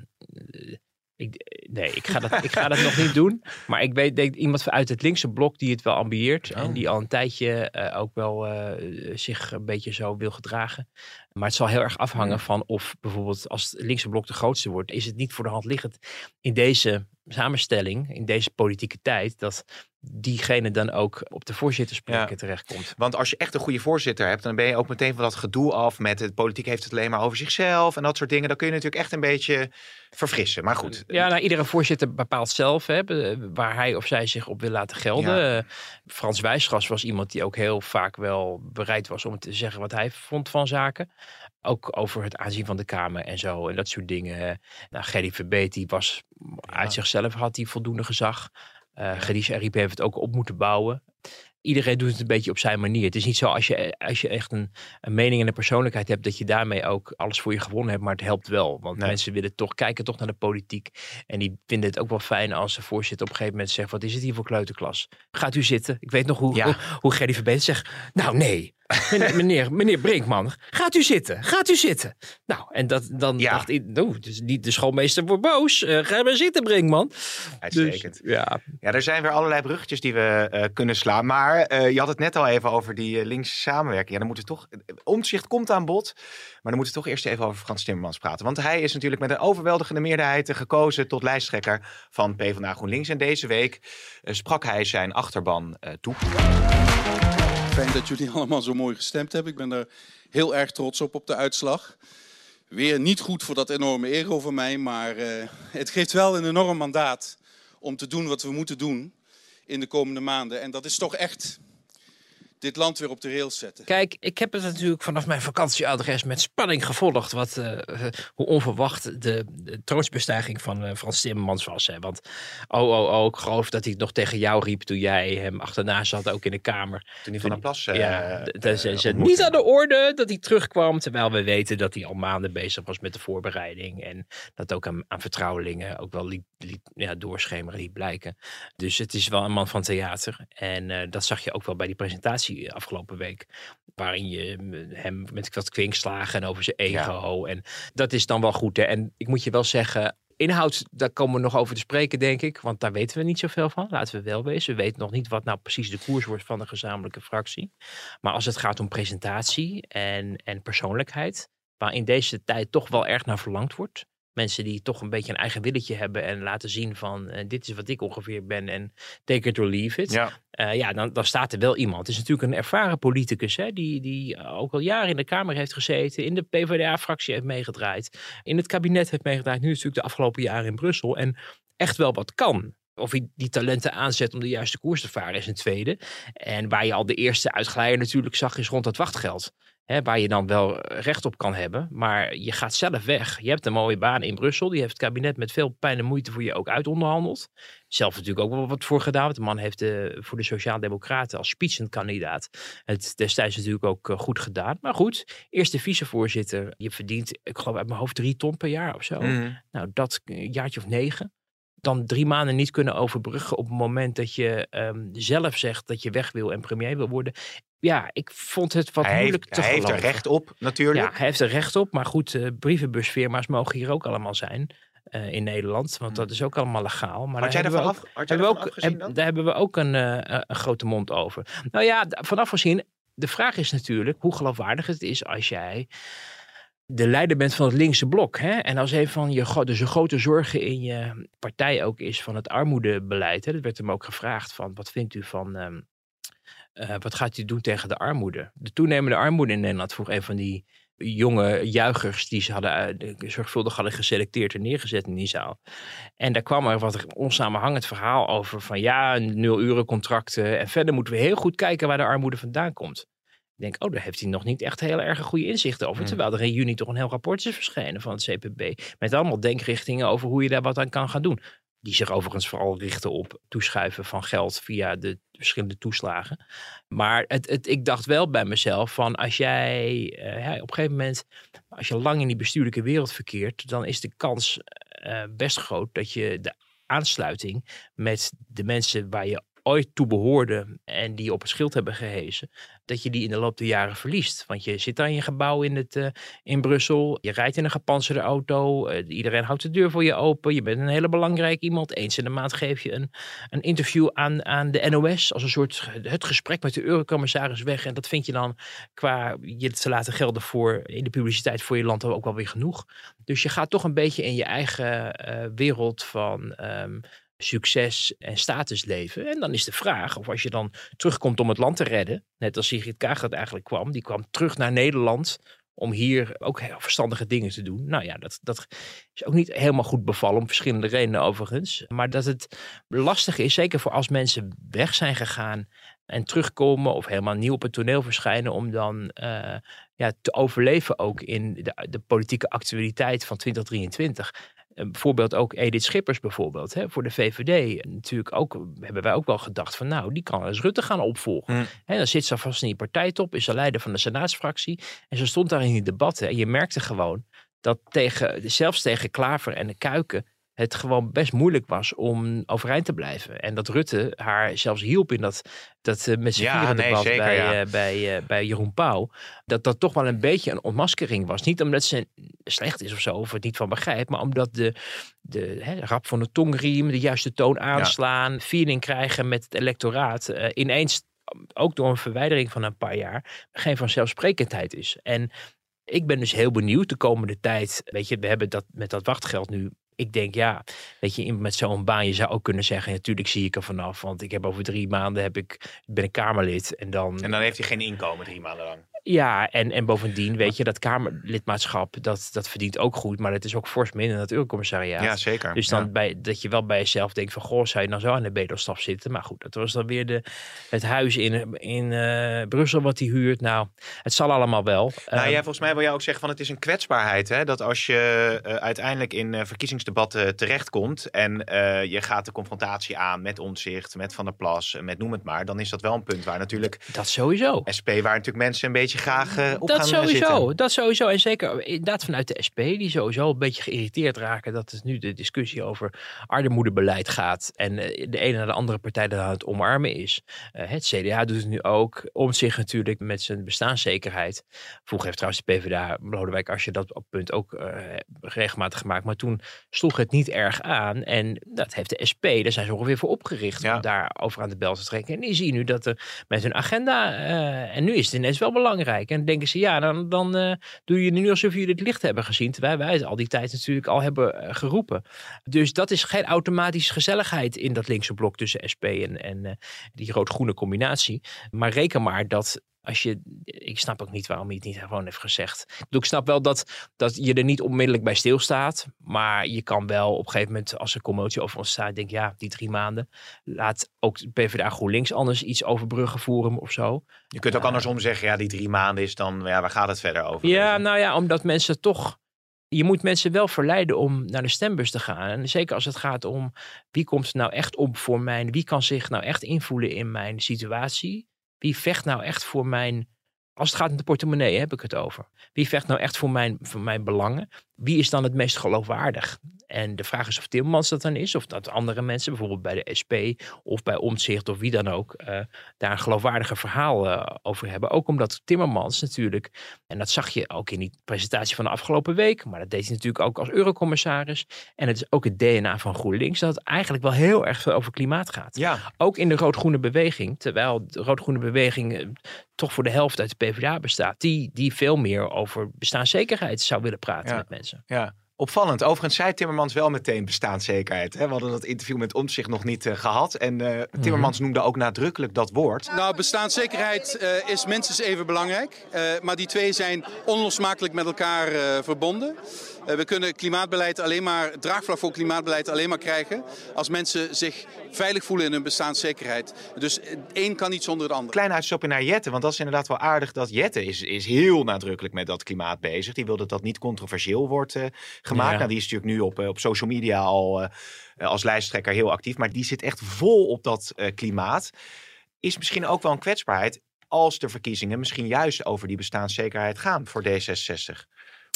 ik, nee, ik ga, dat, ik ga dat nog niet doen. Maar ik weet, denk iemand uit het linkse blok die het wel ambieert. Oh. En die al een tijdje eh, ook wel eh, zich een beetje zo wil gedragen. Maar het zal heel erg afhangen van of bijvoorbeeld als het linkse blok de grootste wordt, is het niet voor de hand liggend in deze samenstelling, in deze politieke tijd, dat diegene dan ook op de voorzittersplekken Ja. terechtkomt. Want als je echt een goede voorzitter hebt, dan ben je ook meteen van dat gedoe af met de politiek heeft het alleen maar over zichzelf en dat soort dingen. Dan kun je natuurlijk echt een beetje verfrissen. Maar goed. Ja, nou, iedere voorzitter bepaalt zelf hè, waar hij of zij zich op wil laten gelden. Ja. Eh, Frans Wijsgras was iemand die ook heel vaak wel bereid was om te zeggen wat hij vond van zaken. Ook over het aanzien van de Kamer en zo en dat soort dingen. Nou, Gerry Verbeet, die was uit zichzelf, had hij voldoende gezag. Eh Gediche Ariep heeft het ook op moeten bouwen. Iedereen doet het een beetje op zijn manier. Het is niet zo als je, als je echt een, een mening en een persoonlijkheid hebt, dat je daarmee ook alles voor je gewonnen hebt. Maar het helpt wel. Want Nee. mensen willen toch kijken toch naar de politiek. En die vinden het ook wel fijn als de voorzitter op een gegeven moment zegt: Wat is het hier voor kleuterklas? Gaat u zitten? Ik weet nog hoe, Ja. hoe, hoe Gerry Verbeet zegt: Nou, nee. Meneer, meneer, meneer Brinkman, gaat u zitten? Gaat u zitten? Nou, en dat, dan Ja. dacht ik: dus niet de schoolmeester wordt boos. Eh, ga maar zitten, Brinkman. Uitstekend. Dus, ja, Ja, er zijn weer allerlei bruggetjes die we eh, kunnen slaan. Maar eh, je had het net al even over die linkse samenwerking. Ja, dan moeten we toch. Omzicht komt aan bod. Maar dan moeten we toch eerst even over Frans Timmermans praten. Want hij is natuurlijk met een overweldigende meerderheid gekozen tot lijsttrekker van PvdA GroenLinks. En deze week sprak hij zijn achterban toe. Fijn dat jullie *laughs* allemaal zo mooi gestemd hebben. Ik ben er heel erg trots op, op de uitslag. Weer niet goed voor dat enorme ego van mij, maar eh, het geeft wel een enorm mandaat om te doen wat we moeten doen in de komende maanden. En dat is toch echt dit land weer op de rails zetten. Kijk, ik heb het natuurlijk vanaf mijn vakantieadres met spanning gevolgd. Wat, eh, hoe onverwacht de, de troonsbestijging van eh, Frans Timmermans was. Hè. Want, oh, oh, oh, ik geloof dat hij het nog tegen jou riep toen jij hem achterna zat, ook in de Kamer. Toen hij van der Plas. eh, ja, dat is niet aan de orde dat hij terugkwam. Terwijl we weten dat hij al maanden bezig was met de voorbereiding. En dat ook aan, aan vertrouwelingen ook wel liet, liet ja, doorschemeren, liet blijken. Dus het is wel een man van theater. En eh, dat zag je ook wel bij die presentatie afgelopen week. Waarin je mm, hem met wat kwinkslagen en over zijn ego. En dat is dan wel goed. Hè? En ik moet je wel zeggen, inhoud, daar komen we nog over te spreken, denk ik. Want daar weten we niet zoveel van. Laten we wel wezen. We weten nog niet wat nou precies de koers wordt van de gezamenlijke fractie. Maar als het gaat om presentatie en, en persoonlijkheid, waar in deze tijd toch wel erg naar verlangd wordt. Mensen die toch een beetje een eigen willetje hebben en laten zien van eh, dit is wat ik ongeveer ben en take it or leave it. Ja. Eh, ja, dan, dan staat er wel iemand. Het is natuurlijk een ervaren politicus hè, die, die ook al jaren in de Kamer heeft gezeten, in de PvdA-fractie heeft meegedraaid, in het kabinet heeft meegedraaid, nu natuurlijk de afgelopen jaren in Brussel en echt wel wat kan. Of hij die talenten aanzet om de juiste koers te varen is een tweede. En waar je al de eerste uitglijer natuurlijk zag is rond dat wachtgeld. Hè, waar je dan wel recht op kan hebben. Maar je gaat zelf weg. Je hebt een mooie baan in Brussel. Die heeft het kabinet met veel pijn en moeite voor je ook uitonderhandeld. Zelf natuurlijk ook wel wat voor gedaan. Want de man heeft de, voor de Sociaaldemocraten als spitsenkandidaat het destijds natuurlijk ook eh, goed gedaan. Maar goed, eerste vicevoorzitter. Je verdient, ik geloof uit mijn hoofd, drie ton per jaar of zo. Mhm. Nou, dat een jaartje of negen. Dan drie maanden niet kunnen overbruggen op het moment dat je ehm, zelf zegt dat je weg wil en premier wil worden. Ja, ik vond het wat Hij, heeft, moeilijk te hij heeft er recht op, natuurlijk. Ja, hij heeft er recht op. Maar goed, eh, brievenbusfirma's mogen hier ook allemaal zijn eh, in Nederland. Want dat is ook allemaal legaal. Maar. Had jij daar we af, jij hebben we ook, heb- daar hebben we ook een, eh, een grote mond over. Nou ja, vanaf gezien, de vraag is natuurlijk hoe geloofwaardig het is als jij de leider bent van het linkse blok. Hè? En als een van je dus een grote zorgen in je partij ook is van het armoedebeleid. Hè? Dat werd hem ook gevraagd van wat vindt u van... ehm, eh, wat gaat u doen tegen de armoede? De toenemende armoede in Nederland vroeg een van die jonge juichers die ze hadden eh, zorgvuldig hadden geselecteerd en neergezet in die zaal. En daar kwam er wat onsamenhangend verhaal over van ja, nul uren contracten. En verder moeten we heel goed kijken waar de armoede vandaan komt. Ik denk, oh, daar heeft hij nog niet echt heel erg goede inzichten over. Hmm. Terwijl er in juni toch een heel rapport is verschenen van het CPB. Met allemaal denkrichtingen over hoe je daar wat aan kan gaan doen. Die zich overigens vooral richten op toeschuiven van geld via de verschillende toeslagen. Maar het, het, ik dacht wel bij mezelf van als jij eh, ja, op een gegeven moment, als je lang in die bestuurlijke wereld verkeert, dan is de kans eh, best groot dat je de aansluiting met de mensen waar je ooit toe behoorde en die op het schild hebben gehezen, dat je die in de loop der jaren verliest. Want je zit daar in je gebouw in, het, eh, in Brussel, je rijdt in een gepantserde auto, eh, iedereen houdt de deur voor je open, je bent een hele belangrijk iemand. Eens in de maand geef je een, een interview aan, aan de NOS als een soort het gesprek met de eurocommissaris weg. En dat vind je dan qua je te laten gelden voor in de publiciteit voor je land ook wel weer genoeg. Dus je gaat toch een beetje in je eigen eh, wereld van ehm, succes en status leven. En dan is de vraag of als je dan terugkomt om het land te redden, net als Sigrid Kaag dat eigenlijk kwam, die kwam terug naar Nederland om hier ook heel verstandige dingen te doen. Nou ja, dat, dat is ook niet helemaal goed bevallen, om verschillende redenen overigens. Maar dat het lastig is, zeker voor als mensen weg zijn gegaan en terugkomen of helemaal nieuw op het toneel verschijnen, om dan eh, ja, te overleven ook in de, de politieke actualiteit van 2023. Een voorbeeld ook Edith Schippers bijvoorbeeld. Hè, voor de VVD natuurlijk ook, hebben wij ook wel gedacht van nou, die kan eens Rutte gaan opvolgen. Hmm. Hè, dan zit ze vast in die partijtop, is ze leider van de senaatsfractie. En ze stond daar in die debatten en je merkte gewoon dat tegen, zelfs tegen Klaver en de Kuiken het gewoon best moeilijk was om overeind te blijven. En dat Rutte haar zelfs hielp in dat, dat eh, met z'n Ja, vieren nee, zeker, bij, ja. eh, bij, eh, bij Jeroen Pauw. Dat dat toch wel een beetje een ontmaskering was. Niet omdat ze slecht is of zo, of het niet van begrijpt, maar omdat de, de hè, rap van de tongriem, de juiste toon aanslaan, feeling krijgen met het electoraat, ineens ook door een verwijdering van een paar jaar, geen vanzelfsprekendheid is. En ik ben dus heel benieuwd de komende tijd. Weet je, we hebben dat met dat wachtgeld nu. Ik denk, ja, weet je, met zo'n baan, je zou ook kunnen zeggen, natuurlijk zie ik er vanaf. Want ik heb over drie maanden heb ik, ben ik Kamerlid. En dan, En dan heeft hij geen inkomen drie maanden lang. Ja, en, en bovendien, weet je, dat Kamerlidmaatschap, dat, dat verdient ook goed. Maar dat is ook fors minder dan het Eurocommissariaat. Ja, zeker. Dus dan Ja. bij, dat je wel bij jezelf denkt van, goh, zou je nou zo aan de bedelstaf zitten? Maar goed, dat was dan weer de, het huis in, in eh, Brussel wat hij huurt. Nou, het zal allemaal wel. Nou Ehm, ja, volgens mij wil jij ook zeggen van het is een kwetsbaarheid. Hè? Dat als je eh, uiteindelijk in eh, verkiezingsdebatten terechtkomt en je gaat de confrontatie aan met Omtzigt, met Van der Plas, met noem het maar, dan is dat wel een punt waar natuurlijk dat sowieso. SP, waar natuurlijk mensen een beetje je graag uh, op dat gaan sowieso, zitten. Dat sowieso. En zeker inderdaad vanuit de SP, die sowieso een beetje geïrriteerd raken dat het nu de discussie over armoedebeleid gaat. En de ene naar de andere partij dat aan het omarmen is. het CDA doet het nu ook. Om zich natuurlijk met zijn bestaanszekerheid. Vroeger heeft trouwens de PvdA, Lodewijk als je dat op punt ook regelmatig gemaakt. Maar toen sloeg het niet erg aan. En dat heeft de SP, daar zijn ze ongeveer voor opgericht. Om daar over aan de bel te trekken. En die zien nu dat er met hun agenda. En nu is het ineens wel belangrijk. En denken ze, ja, dan, dan uh, doe je nu alsof jullie het licht hebben gezien. Terwijl wij het al die tijd natuurlijk al hebben uh, geroepen. Dus dat is geen automatische gezelligheid in dat linkse blok tussen SP en, en die rood-groene combinatie. Maar reken maar dat als je, ik snap ook niet waarom hij het niet gewoon heeft gezegd. Ik, bedoel, ik snap wel dat, dat je er niet onmiddellijk bij stilstaat. Maar je kan wel op een gegeven moment, als er commotie over ontstaat, denk ja, die drie maanden. Laat ook PvdA GroenLinks anders iets overbruggen voeren of zo. Je kunt ook uh, andersom zeggen, ja, die drie maanden is dan, ja, waar gaat het verder over? Ja, nou ja, omdat mensen toch je moet mensen wel verleiden om naar de stembus te gaan. En zeker als het gaat om wie komt nou echt op voor mijn, wie kan zich nou echt invoelen in mijn situatie. Wie vecht nou echt voor mijn. Als het gaat om de portemonnee, heb ik het over. Wie vecht nou echt voor mijn, voor mijn belangen? Wie is dan het meest geloofwaardig? En de vraag is of Timmermans dat dan is, of dat andere mensen, bijvoorbeeld bij de SP of bij Omtzigt of wie dan ook, uh, daar een geloofwaardige verhaal uh, over hebben. Ook omdat Timmermans natuurlijk, en dat zag je ook in die presentatie van de afgelopen week, maar dat deed hij natuurlijk ook als eurocommissaris. En het is ook het DNA van GroenLinks, dat het eigenlijk wel heel erg veel over klimaat gaat. Ja. Ook in de rood-groene beweging, terwijl de rood-groene beweging uh, toch voor de helft uit de PvdA bestaat, die, die veel meer over bestaanszekerheid zou willen praten ja. met mensen. Ja, Opvallend. Overigens zei Timmermans wel meteen bestaanszekerheid. Hè? We hadden dat interview met Omtzigt nog niet uh, gehad. En uh, Timmermans noemde ook nadrukkelijk dat woord. Nou, bestaanszekerheid uh, is minstens even belangrijk. maar die twee zijn onlosmakelijk met elkaar verbonden. We kunnen klimaatbeleid alleen maar, draagvlak voor klimaatbeleid alleen maar krijgen als mensen zich veilig voelen in hun bestaanszekerheid. Dus één kan niet zonder het ander. Klein uitstapje naar Jette, want dat is inderdaad wel aardig dat Jette is, is heel nadrukkelijk met dat klimaat bezig. Die wil dat dat niet controversieel wordt gemaakt. Ja. Nou, die is natuurlijk nu op, op social media al uh, als lijsttrekker heel actief. Maar die zit echt vol op dat uh, klimaat. Is misschien ook wel een kwetsbaarheid als de verkiezingen misschien juist over die bestaanszekerheid gaan voor D66.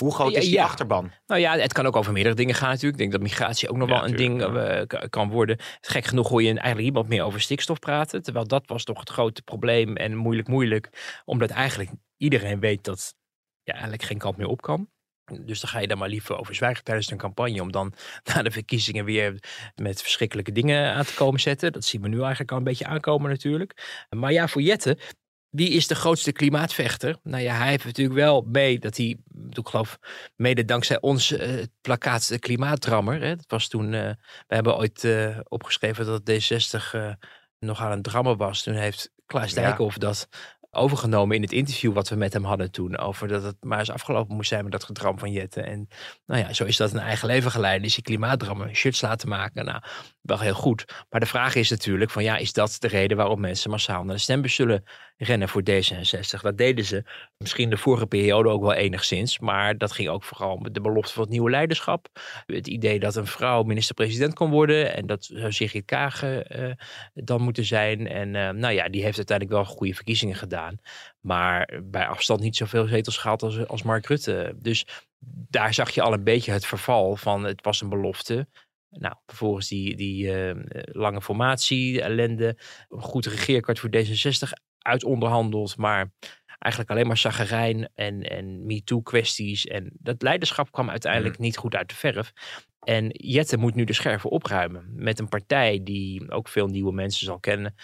Hoe groot is die ja. achterban? Nou ja, het kan ook over meerdere dingen gaan natuurlijk. Ik denk dat migratie ook nog Ja, wel een ding uh, kan worden. Gek genoeg hoor je eigenlijk niemand meer over stikstof praten. Terwijl dat was toch het grote probleem en moeilijk moeilijk. Omdat eigenlijk iedereen weet dat ja, eigenlijk geen kant meer op kan. Dus dan ga je daar maar liever over zwijgen tijdens een campagne. Om dan *laughs* na de verkiezingen weer met verschrikkelijke dingen aan te komen zetten. Dat zien we nu eigenlijk al een beetje aankomen natuurlijk. Maar ja, voor Jette, wie is de grootste klimaatvechter? Nou ja, hij heeft natuurlijk wel mee dat hij, ik geloof, mede dankzij ons uh, het plakkaat de klimaatdrammer. Hè, dat was toen, uh, we hebben ooit uh, opgeschreven dat D60 nog aan het drammen was. Toen heeft Klaas Dijkhoff dat overgenomen in het interview wat we met hem hadden toen. Over dat het maar eens afgelopen moest zijn met dat gedram van Jette. En nou ja, zo is dat een eigen leven geleid. Is die klimaatdrammen shirts laten maken. Nou, wel heel goed. Maar de vraag is natuurlijk van ja, is dat de reden waarom mensen massaal naar de stembus zullen rennen voor D66? Dat deden ze misschien de vorige periode ook wel enigszins. Maar dat ging ook vooral met de belofte van het nieuwe leiderschap. Het idee dat een vrouw minister-president kon worden. En dat zou Sigrid Kagen uh, dan moeten zijn. En uh, nou ja, die heeft uiteindelijk wel goede verkiezingen gedaan. Maar bij afstand niet zoveel zetels gehaald als, als Mark Rutte. Dus daar zag je al een beetje het verval van het was een belofte. Nou, vervolgens die, die lange formatie, ellende, goed regeerkaart voor D66 uitonderhandeld. Maar eigenlijk alleen maar zagerijn en, en MeToo-kwesties. En dat leiderschap kwam uiteindelijk mm. niet goed uit de verf. En Jette moet nu de scherven opruimen met een partij die ook veel nieuwe mensen zal kennen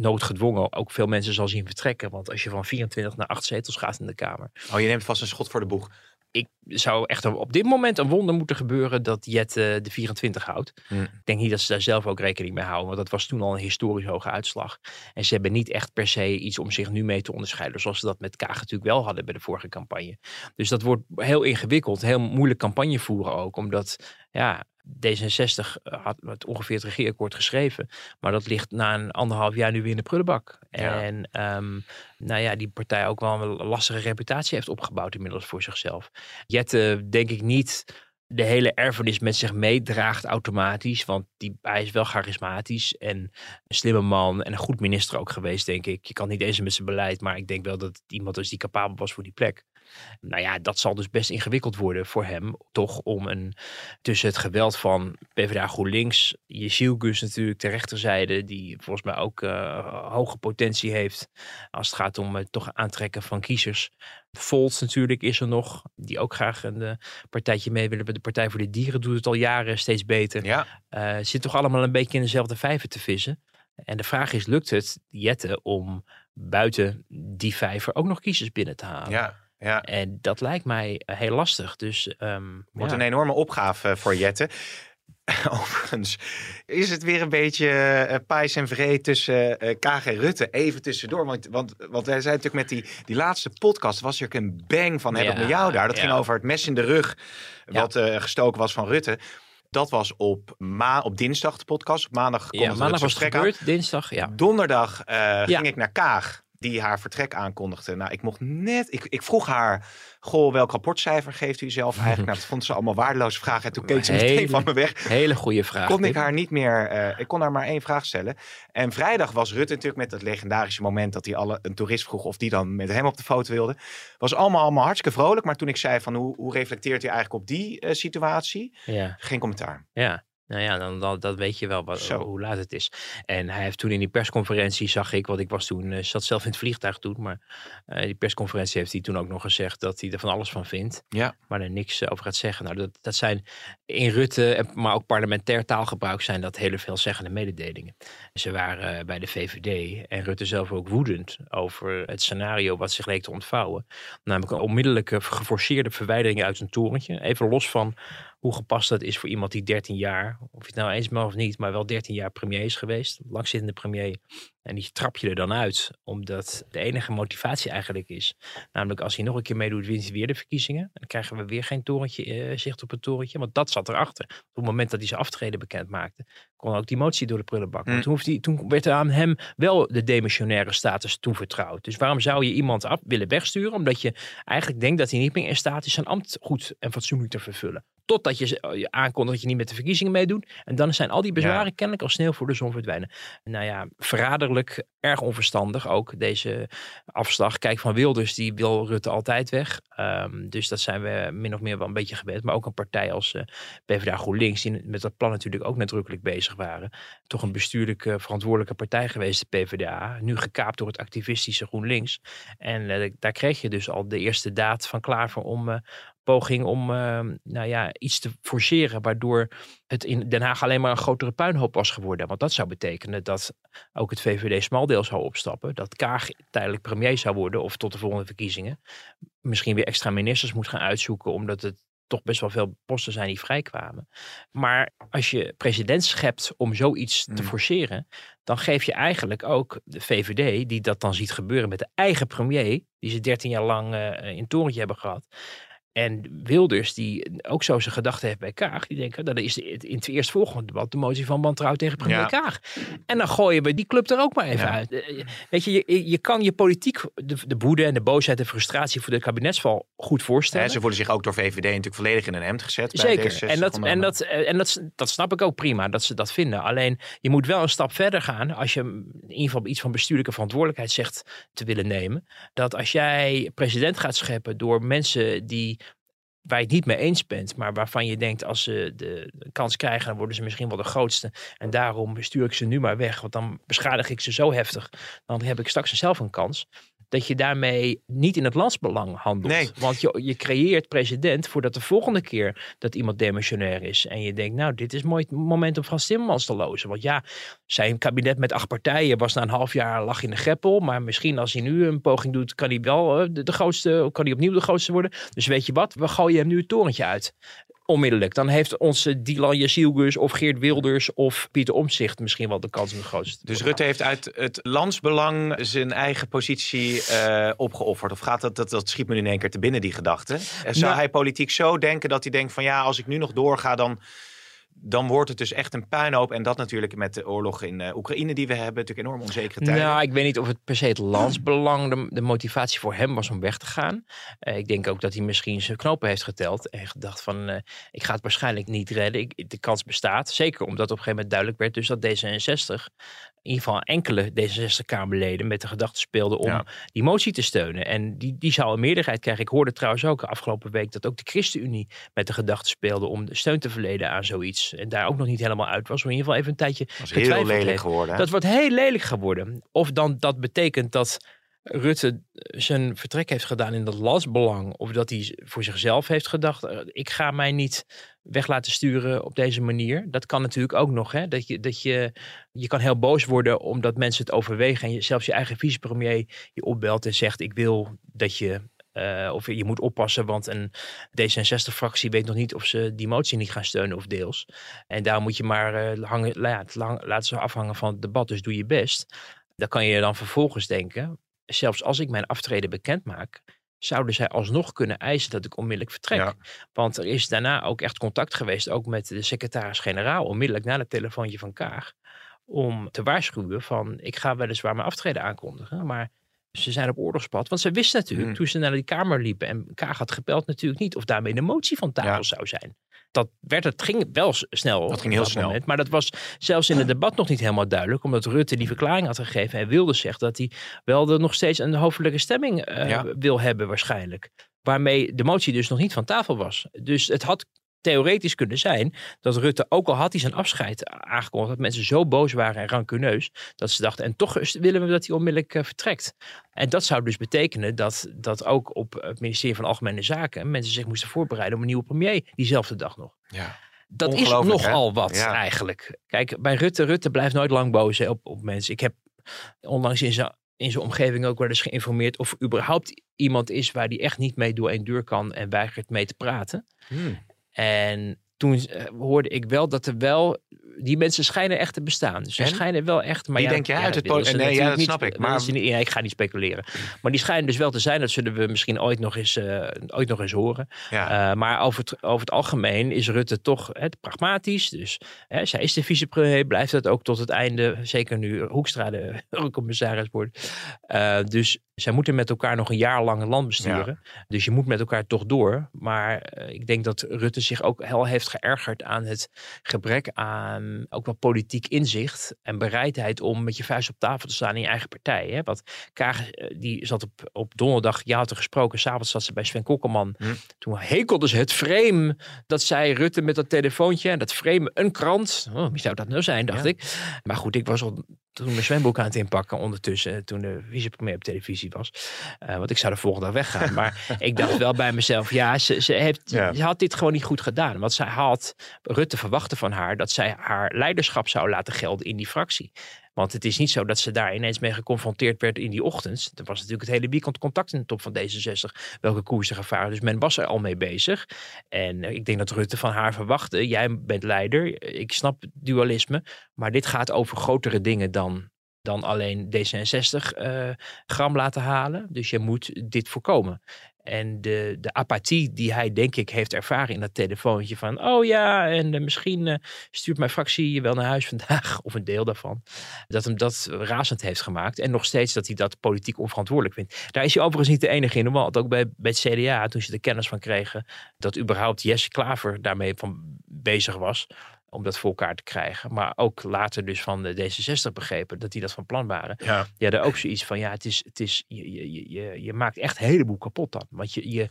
noodgedwongen ook veel mensen zal zien vertrekken. Want als je van 24 naar 8 zetels gaat in de Kamer. Oh, je neemt vast een schot voor de boeg. Ik zou echt op dit moment een wonder moeten gebeuren dat Jet uh, de 24 houdt. Hmm. Ik denk niet dat ze daar zelf ook rekening mee houden. Want dat was toen al een historisch hoge uitslag. En ze hebben niet echt per se iets om zich nu mee te onderscheiden. Zoals ze dat met Kaag natuurlijk wel hadden bij de vorige campagne. Dus dat wordt heel ingewikkeld. Heel moeilijk campagne voeren ook. Omdat ja, D66 had het ongeveer het regeerakkoord geschreven. Maar dat ligt na een anderhalf jaar nu weer in de prullenbak. Ja. En um, nou ja, die partij ook wel een lastige reputatie heeft opgebouwd inmiddels voor zichzelf. Jette denk ik niet de hele erfenis met zich meedraagt automatisch. Want die, hij is wel charismatisch en een slimme man en een goed minister ook geweest, denk ik. Je kan niet eens met zijn beleid, maar ik denk wel dat het iemand is die capabel was voor die plek. Nou ja, dat zal dus best ingewikkeld worden voor hem, toch om een tussen het geweld van PvdA GroenLinks, Gus natuurlijk ter rechterzijde, die volgens mij ook uh, hoge potentie heeft als het gaat om het toch aantrekken van kiezers. Volt natuurlijk is er nog, die ook graag een uh, partijtje mee willen. De Partij voor de Dieren doet het al jaren steeds beter. Ja. Uh, zit toch allemaal een beetje in dezelfde vijver te vissen. En de vraag is, lukt het Jette om buiten die vijver ook nog kiezers binnen te halen? Ja. Ja. En dat lijkt mij eh, heel lastig. Dus, um, Wordt een enorme opgave voor Jette. *laughs* Overigens is het weer een beetje uh, pijs en vreed tussen uh, Kaag en Rutte. Even tussendoor. Want, want, want wij zijn natuurlijk met die, die laatste podcast. was er een bang van heb ja, ik met jou daar. Dat ging over het mes in de rug. Wat uh, gestoken was van Rutte. Dat was op, ma op dinsdag de podcast. Op maandag ja, maandag was het gebeurd. Dinsdag, ja. Donderdag ging ik naar Kaag die haar vertrek aankondigde. Nou, ik mocht net, ik, ik vroeg haar, goh, welk rapportcijfer geeft u zelf eigenlijk? Nou, dat vond ze allemaal waardeloze vragen en toen keek ze meteen van me weg. Hele goede vraag. Kon ik haar niet meer, uh, ik kon haar maar één vraag stellen. En vrijdag was Rutte natuurlijk met dat legendarische moment dat hij alle, een toerist vroeg of die dan met hem op de foto wilde. Was allemaal, allemaal hartstikke vrolijk, maar toen ik zei van hoe, hoe reflecteert u eigenlijk op die uh, situatie? Ja. Geen commentaar. Ja. Nou ja, dan, dan, dat weet je wel wat, hoe laat het is. En hij heeft toen in die persconferentie, zag ik, want ik was toen, uh, zat zelf in het vliegtuig toen, maar uh, die persconferentie heeft hij toen ook nog gezegd dat hij er van alles van vindt. Ja. Maar er niks over gaat zeggen. Nou, dat, dat zijn in Rutte, maar ook parlementair taalgebruik zijn dat hele veelzeggende mededelingen. Ze waren bij de VVD en Rutte zelf ook woedend over het scenario wat zich leek te ontvouwen. Namelijk een onmiddellijke geforceerde verwijdering uit een torentje. Even los van hoe gepast dat is voor iemand die 13 jaar, of je het nou eens mag of niet, maar wel 13 jaar premier is geweest, langzittende premier. En die trap je er dan uit, omdat de enige motivatie eigenlijk is, namelijk als hij nog een keer meedoet, wint hij weer de verkiezingen. Dan krijgen we weer geen torentje, uh, zicht op het torentje, want dat zat erachter. Op het moment dat hij zijn aftreden bekend maakte, kon ook die motie door de prullenbak. Mm. Toen, hij, toen werd er aan hem wel de demissionaire status toevertrouwd. Dus waarom zou je iemand af willen wegsturen? Omdat je eigenlijk denkt dat hij niet meer in staat is zijn ambt goed en fatsoenlijk te vervullen. Totdat je, je aankondigt dat je niet met de verkiezingen meedoet. En dan zijn al die bezwaren ja. kennelijk als sneeuw voor de zon verdwijnen. Nou ja, erg onverstandig ook deze afslag. Kijk, van Wilders, die wil Rutte altijd weg. Um, dus dat zijn we min of meer wel een beetje gewend. Maar ook een partij als uh, PvdA GroenLinks, die met dat plan natuurlijk ook nadrukkelijk bezig waren. Toch een bestuurlijke, verantwoordelijke partij geweest, de PvdA. Nu gekaapt door het activistische GroenLinks. En uh, daar kreeg je dus al de eerste daad van klaar voor om, uh, poging om uh, nou ja, iets te forceren, waardoor het in Den Haag alleen maar een grotere puinhoop was geworden. Want dat zou betekenen dat ook het VVD smaldeel zou opstappen, dat Kaag tijdelijk premier zou worden of tot de volgende verkiezingen. Misschien weer extra ministers moet gaan uitzoeken, omdat het toch best wel veel posten zijn die vrijkwamen. Maar als je president schept om zoiets te forceren, dan geef je eigenlijk ook de VVD, die dat dan ziet gebeuren met de eigen premier, die ze 13 jaar lang uh, in torentje hebben gehad, en Wilders, die ook zo zijn gedachten heeft bij Kaag, die denken, dat is in het eerstvolgende debat de motie van wantrouwen tegen premier ja. Kaag. En dan gooien we die club er ook maar even ja. uit. Weet je, je, je kan je politiek, de, de woede en de boosheid en frustratie voor de kabinetsval goed voorstellen. Ze voelen zich ook door VVD natuurlijk volledig in een hemd gezet. Zeker, en, dat, en, dat, en dat, dat snap ik ook prima, dat ze dat vinden. Alleen, je moet wel een stap verder gaan als je in ieder geval iets van bestuurlijke verantwoordelijkheid zegt te willen nemen. Dat als jij president gaat scheppen door mensen die waar je het niet mee eens bent, maar waarvan je denkt als ze de kans krijgen, dan worden ze misschien wel de grootste. En daarom stuur ik ze nu maar weg, want dan beschadig ik ze zo heftig. Dan heb ik straks zelf een kans dat je daarmee niet in het landsbelang handelt. Nee. Want je, je creëert president voordat de volgende keer dat iemand demissionair is. En je denkt, nou, dit is mooi moment om Frans Timmermans te lozen. Want ja, zijn kabinet met acht partijen was na een half jaar lag in de greppel. Maar misschien als hij nu een poging doet, kan hij wel de, de grootste, kan hij opnieuw de grootste worden. Dus weet je wat, we gooien hem nu het torentje uit onmiddellijk. Dan heeft onze Dylan Jazielgus of Geert Wilders of Pieter Omzicht misschien wel de kans om de grootste. Dus Rutte heeft uit het landsbelang zijn eigen positie uh, opgeofferd. Of gaat dat, dat, dat schiet me nu in één keer te binnen, die gedachte? Zou nou, hij politiek zo denken dat hij denkt van ja, als ik nu nog doorga, dan dan wordt het dus echt een puinhoop. En dat natuurlijk met de oorlog in uh, Oekraïne die we hebben. Natuurlijk enorm onzekere tijden. Nou, ik weet niet of het per se het landsbelang de, de motivatie voor hem was om weg te gaan. Uh, ik denk ook dat hij misschien zijn knopen heeft geteld. En gedacht van, uh, ik ga het waarschijnlijk niet redden. Ik, de kans bestaat. Zeker omdat op een gegeven moment duidelijk werd dus dat D66 in ieder geval enkele D66-Kamerleden met de gedachte speelden om ja. die motie te steunen. En die, die zou een meerderheid krijgen. Ik hoorde trouwens ook afgelopen week dat ook de ChristenUnie met de gedachte speelde om de steun te verleden aan zoiets. En daar ook nog niet helemaal uit was. Maar in ieder geval even een tijdje. Dat is heel lelijk heeft. geworden. Dat wordt heel lelijk geworden. Of dan dat betekent dat Rutte zijn vertrek heeft gedaan in dat lastbelang. Of dat hij voor zichzelf heeft gedacht. Ik ga mij niet weg laten sturen op deze manier. Dat kan natuurlijk ook nog. Hè? Dat je, dat je, je kan heel boos worden omdat mensen het overwegen. En je, zelfs je eigen vicepremier je opbelt en zegt: Ik wil dat je. Uh, of je moet oppassen, want een D66-fractie weet nog niet of ze die motie niet gaan steunen of deels. En daar moet je maar uh, hangen, laat, lang, laten ze afhangen van het debat, dus doe je best. Dan kan je dan vervolgens denken, zelfs als ik mijn aftreden bekend maak, zouden zij alsnog kunnen eisen dat ik onmiddellijk vertrek. Ja. Want er is daarna ook echt contact geweest, ook met de secretaris-generaal, onmiddellijk na het telefoontje van Kaag, om te waarschuwen van, ik ga weliswaar mijn aftreden aankondigen, maar ze zijn op oorlogspad. Want ze wisten natuurlijk, Hmm. toen ze naar die Kamer liepen en Kaag had gebeld, natuurlijk niet of daarmee de motie van tafel Ja. zou zijn. Dat werd, het ging wel snel. Dat ging heel snel. Moment, maar dat was zelfs in het debat nog niet helemaal duidelijk. Omdat Rutte die verklaring had gegeven en wilde zeggen dat hij wel er nog steeds een hoofdelijke stemming eh, Ja. wil hebben waarschijnlijk. Waarmee de motie dus nog niet van tafel was. Dus het had theoretisch kunnen zijn dat Rutte, ook al had hij zijn afscheid aangekondigd, dat mensen zo boos waren en rancuneus, dat ze dachten, en toch willen we dat hij onmiddellijk eh, vertrekt. En dat zou dus betekenen dat, dat ook op het ministerie van Algemene Zaken mensen zich moesten voorbereiden op een nieuwe premier diezelfde dag nog. Ja. Dat is hè? nogal wat Ja. eigenlijk. Kijk, bij Rutte, Rutte blijft nooit lang boos hè, op, op mensen. Ik heb onlangs in zijn, in zijn omgeving ook wel eens geïnformeerd of er überhaupt iemand is waar die echt niet mee door één deur kan en weigert mee te praten. Hmm. En toen eh, hoorde ik wel dat er wel. Die mensen schijnen echt te bestaan. Dus ze En? schijnen wel echt. Maar ja, denk jij ja, uit het willen po- ze nee, ja, dat niet- snap ik, maar- niet- ja, ik ga niet speculeren. Maar die schijnen dus wel te zijn. Dat zullen we misschien ooit nog eens, eh, ooit nog eens horen. Ja. Eh, maar over het, over het algemeen is Rutte toch hè, pragmatisch. Dus hè, zij is de vicepremier, blijft dat ook tot het einde. Zeker nu Hoekstra de *laughs* commissaris wordt. Dus zij moeten met elkaar nog een jaar lang een land besturen. Dus je moet met elkaar toch door. Maar ik denk dat Rutte zich ook heel heeft geërgerd aan het gebrek aan ook wel politiek inzicht. En bereidheid om met je vuist op tafel te staan in je eigen partij. Hè? Want Kaag, eh, die zat op, op donderdag, ja had er gesproken. S'avonds zat ze bij Sven Kokkelman. Hm. Toen hekelde ze het frame dat zei Rutte met dat telefoontje. En dat frame een krant. Oh, wie zou dat nou zijn, dacht Ja. ik. Maar goed, ik was al toen mijn zwembroek aan het inpakken ondertussen. Toen de vicepremier op televisie was. Eh, want ik zou de volgende dag weggaan. Maar *laughs* ik dacht wel bij mezelf, ja, ze, ze, heeft, Ja. ze had dit gewoon niet goed gedaan. Want zij had, Rutte verwachtte van haar dat zij haar leiderschap zou laten gelden in die fractie. Want het is niet zo dat ze daar ineens mee geconfronteerd werd in die ochtend. Er was natuurlijk het hele weekend contact in de top van D66. Welke koersen gevaren. Dus men was er al mee bezig. En eh, ik denk dat Rutte van haar verwachtte. Jij bent leider. Ik snap dualisme. Maar dit gaat over grotere dingen dan, dan alleen D66 eh, gram laten halen. Dus je moet dit voorkomen. En de, de apathie die hij denk ik heeft ervaren in dat telefoontje van... oh ja, en eh, misschien eh, stuurt mijn fractie je wel naar huis *laughs* vandaag. Of een deel daarvan. Dat hem dat razend heeft gemaakt. En nog steeds dat hij dat politiek onverantwoordelijk vindt. Daar is hij overigens niet de enige in. Want ook bij, bij het CDA, toen ze er kennis van kregen... dat überhaupt Jesse Klaver daarmee van bezig was om dat voor elkaar te krijgen. Maar ook later dus van de D66 begrepen dat die dat van plan waren. Ja. Die hadden ook zoiets van, ja, het is, het is, je, je, je- je, maakt echt een heleboel kapot dan. Want je, je,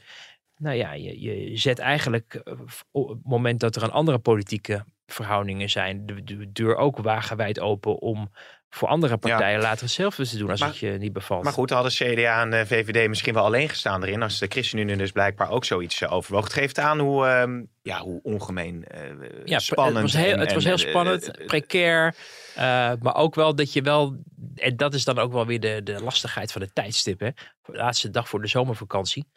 nou ja, je, je zet eigenlijk eh, op het moment dat er een andere politieke verhoudingen zijn, de, de deur ook wagenwijd open om voor andere partijen later hetzelfde te doen als Maar- het je niet bevalt. Maar goed, hadden CDA en eh, VVD misschien wel alleen gestaan erin. Als de ChristenUnie dus blijkbaar ook zoiets eh, overwoog. Het geeft aan hoe, ehm, ja, hoe ongemeen eh, ja, spannend. Het was heel, en- het was heel spannend, eh, precair. maar ook wel dat je wel. En dat is dan ook wel weer de, de lastigheid van de tijdstip. Hè? De laatste dag voor de zomervakantie.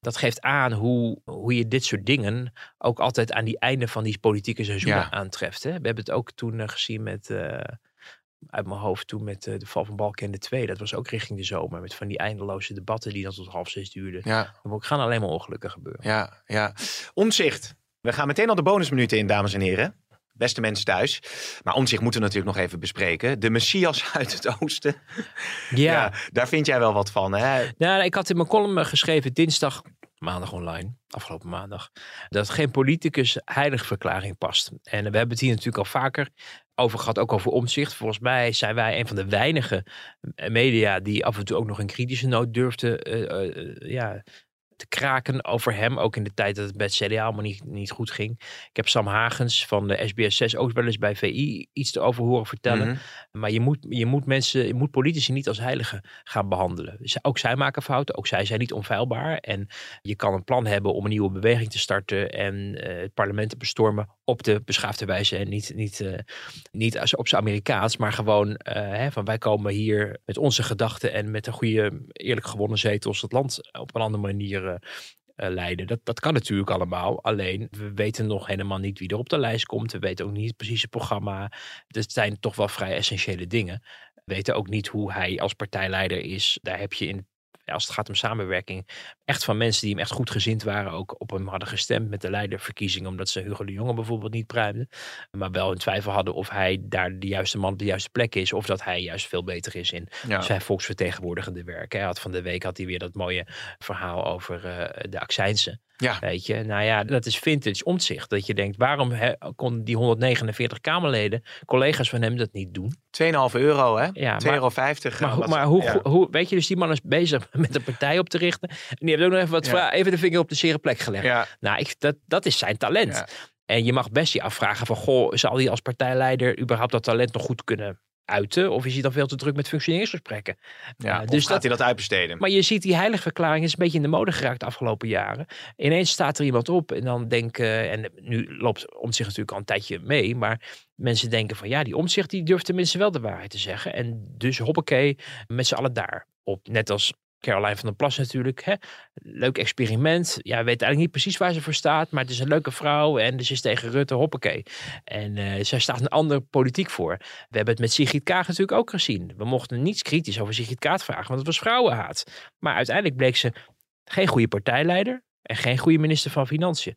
Dat geeft aan hoe, hoe je dit soort dingen ook altijd aan die einde van die politieke seizoenen Ja. aantreft. Hè? We hebben het ook toen gezien met. Uit mijn hoofd toen met eh, de val van Balkenende 2. Dat was ook richting de zomer. Met van die eindeloze debatten die dan tot half zes duurden. Ja, Er gaan alleen maar ongelukken gebeuren. ja, ja. Omzicht. We gaan meteen al de bonusminuten in, dames en heren. beste mensen thuis. Maar om zich moeten we natuurlijk nog even bespreken. De Messias uit het oosten. Ja. daar vind jij wel wat van, hè? Nou, ik had in mijn column eh, geschreven dinsdag, maandag online, afgelopen maandag, dat geen politicus heilige verklaring past. En we hebben het hier natuurlijk al vaker over gehad, ook over omzicht. Volgens mij zijn wij een van de weinige eh, media die af en toe ook nog een kritische noot durfde uh, uh, ja, te kraken over hem. Ook in de tijd dat het bij het CDA allemaal niet, niet goed ging. Ik heb Sam Hagens van de SBS 6 ook wel eens bij VI iets erover horen vertellen. Mhm. Maar je moet, je moet mensen, je moet politici niet als heiligen gaan behandelen. Ook zij maken fouten, ook zij zijn niet onfeilbaar. En je kan een plan hebben om een nieuwe beweging te starten en eh, het parlement te bestormen op de beschaafde wijze. En niet, niet, eh, niet als, op zijn Amerikaans, maar gewoon eh, hè, van wij komen hier met onze gedachten en met een goede, eerlijk gewonnen zetels het land op een andere manier leiden. Dat, dat kan natuurlijk allemaal. Alleen we weten nog helemaal niet wie er op de lijst komt. We weten ook niet precies het programma. Dat zijn toch wel vrij essentiële dingen. We weten ook niet hoe hij als partijleider is. Daar heb je in als het gaat om samenwerking, echt van mensen die hem echt goed gezind waren, ook op hem hadden gestemd met de leiderverkiezing, omdat ze Hugo de Jonge bijvoorbeeld niet pruimden. Maar wel in twijfel hadden of hij daar de juiste man op de juiste plek is, of dat hij juist veel beter is in Ja. zijn volksvertegenwoordigende werk. Hij had van de week had hij weer dat mooie verhaal over eh, de accijnsen. Ja. Weet je, nou ja, dat is vintage omzicht. Dat je denkt, waarom kon die 149 Kamerleden, collega's van hem, dat niet doen? 2,5 euro, hè? 2,50 Ja, euro. maar- Maar, eh, maar hoe, ja. hoe, weet je, dus die man is bezig *laughs* met een partij op te richten. En die heeft ook nog even, wat Ja. even de vinger op de zere plek gelegd. Ja. Nou, ik, dat, dat is zijn talent. Ja. En je mag best je afvragen van, goh, zal hij als partijleider überhaupt dat talent nog goed kunnen uiten? Of is hij dan veel te druk met functioneringsgesprekken? Ja, Uh, of dus gaat dat, hij dat uitbesteden? maar je ziet die heilige verklaring is een beetje in de mode geraakt de afgelopen jaren. Ineens staat er iemand op en dan denken, en nu loopt omzicht natuurlijk al een tijdje mee, maar mensen denken van ja, die omzicht die durft tenminste wel de waarheid te zeggen. En dus hoppakee, met z'n allen daar op. Net als Caroline van der Plas natuurlijk. Hè? Leuk experiment. Ja, we weten eigenlijk niet precies waar ze voor staat, maar het is een leuke vrouw en dus is tegen Rutte, hoppakee. En eh, zij staat een andere politiek voor. We hebben het met Sigrid Kaag natuurlijk ook gezien. We mochten niets kritisch over Sigrid Kaag vragen, want het was vrouwenhaat. Maar uiteindelijk bleek ze geen goede partijleider en geen goede minister van Financiën.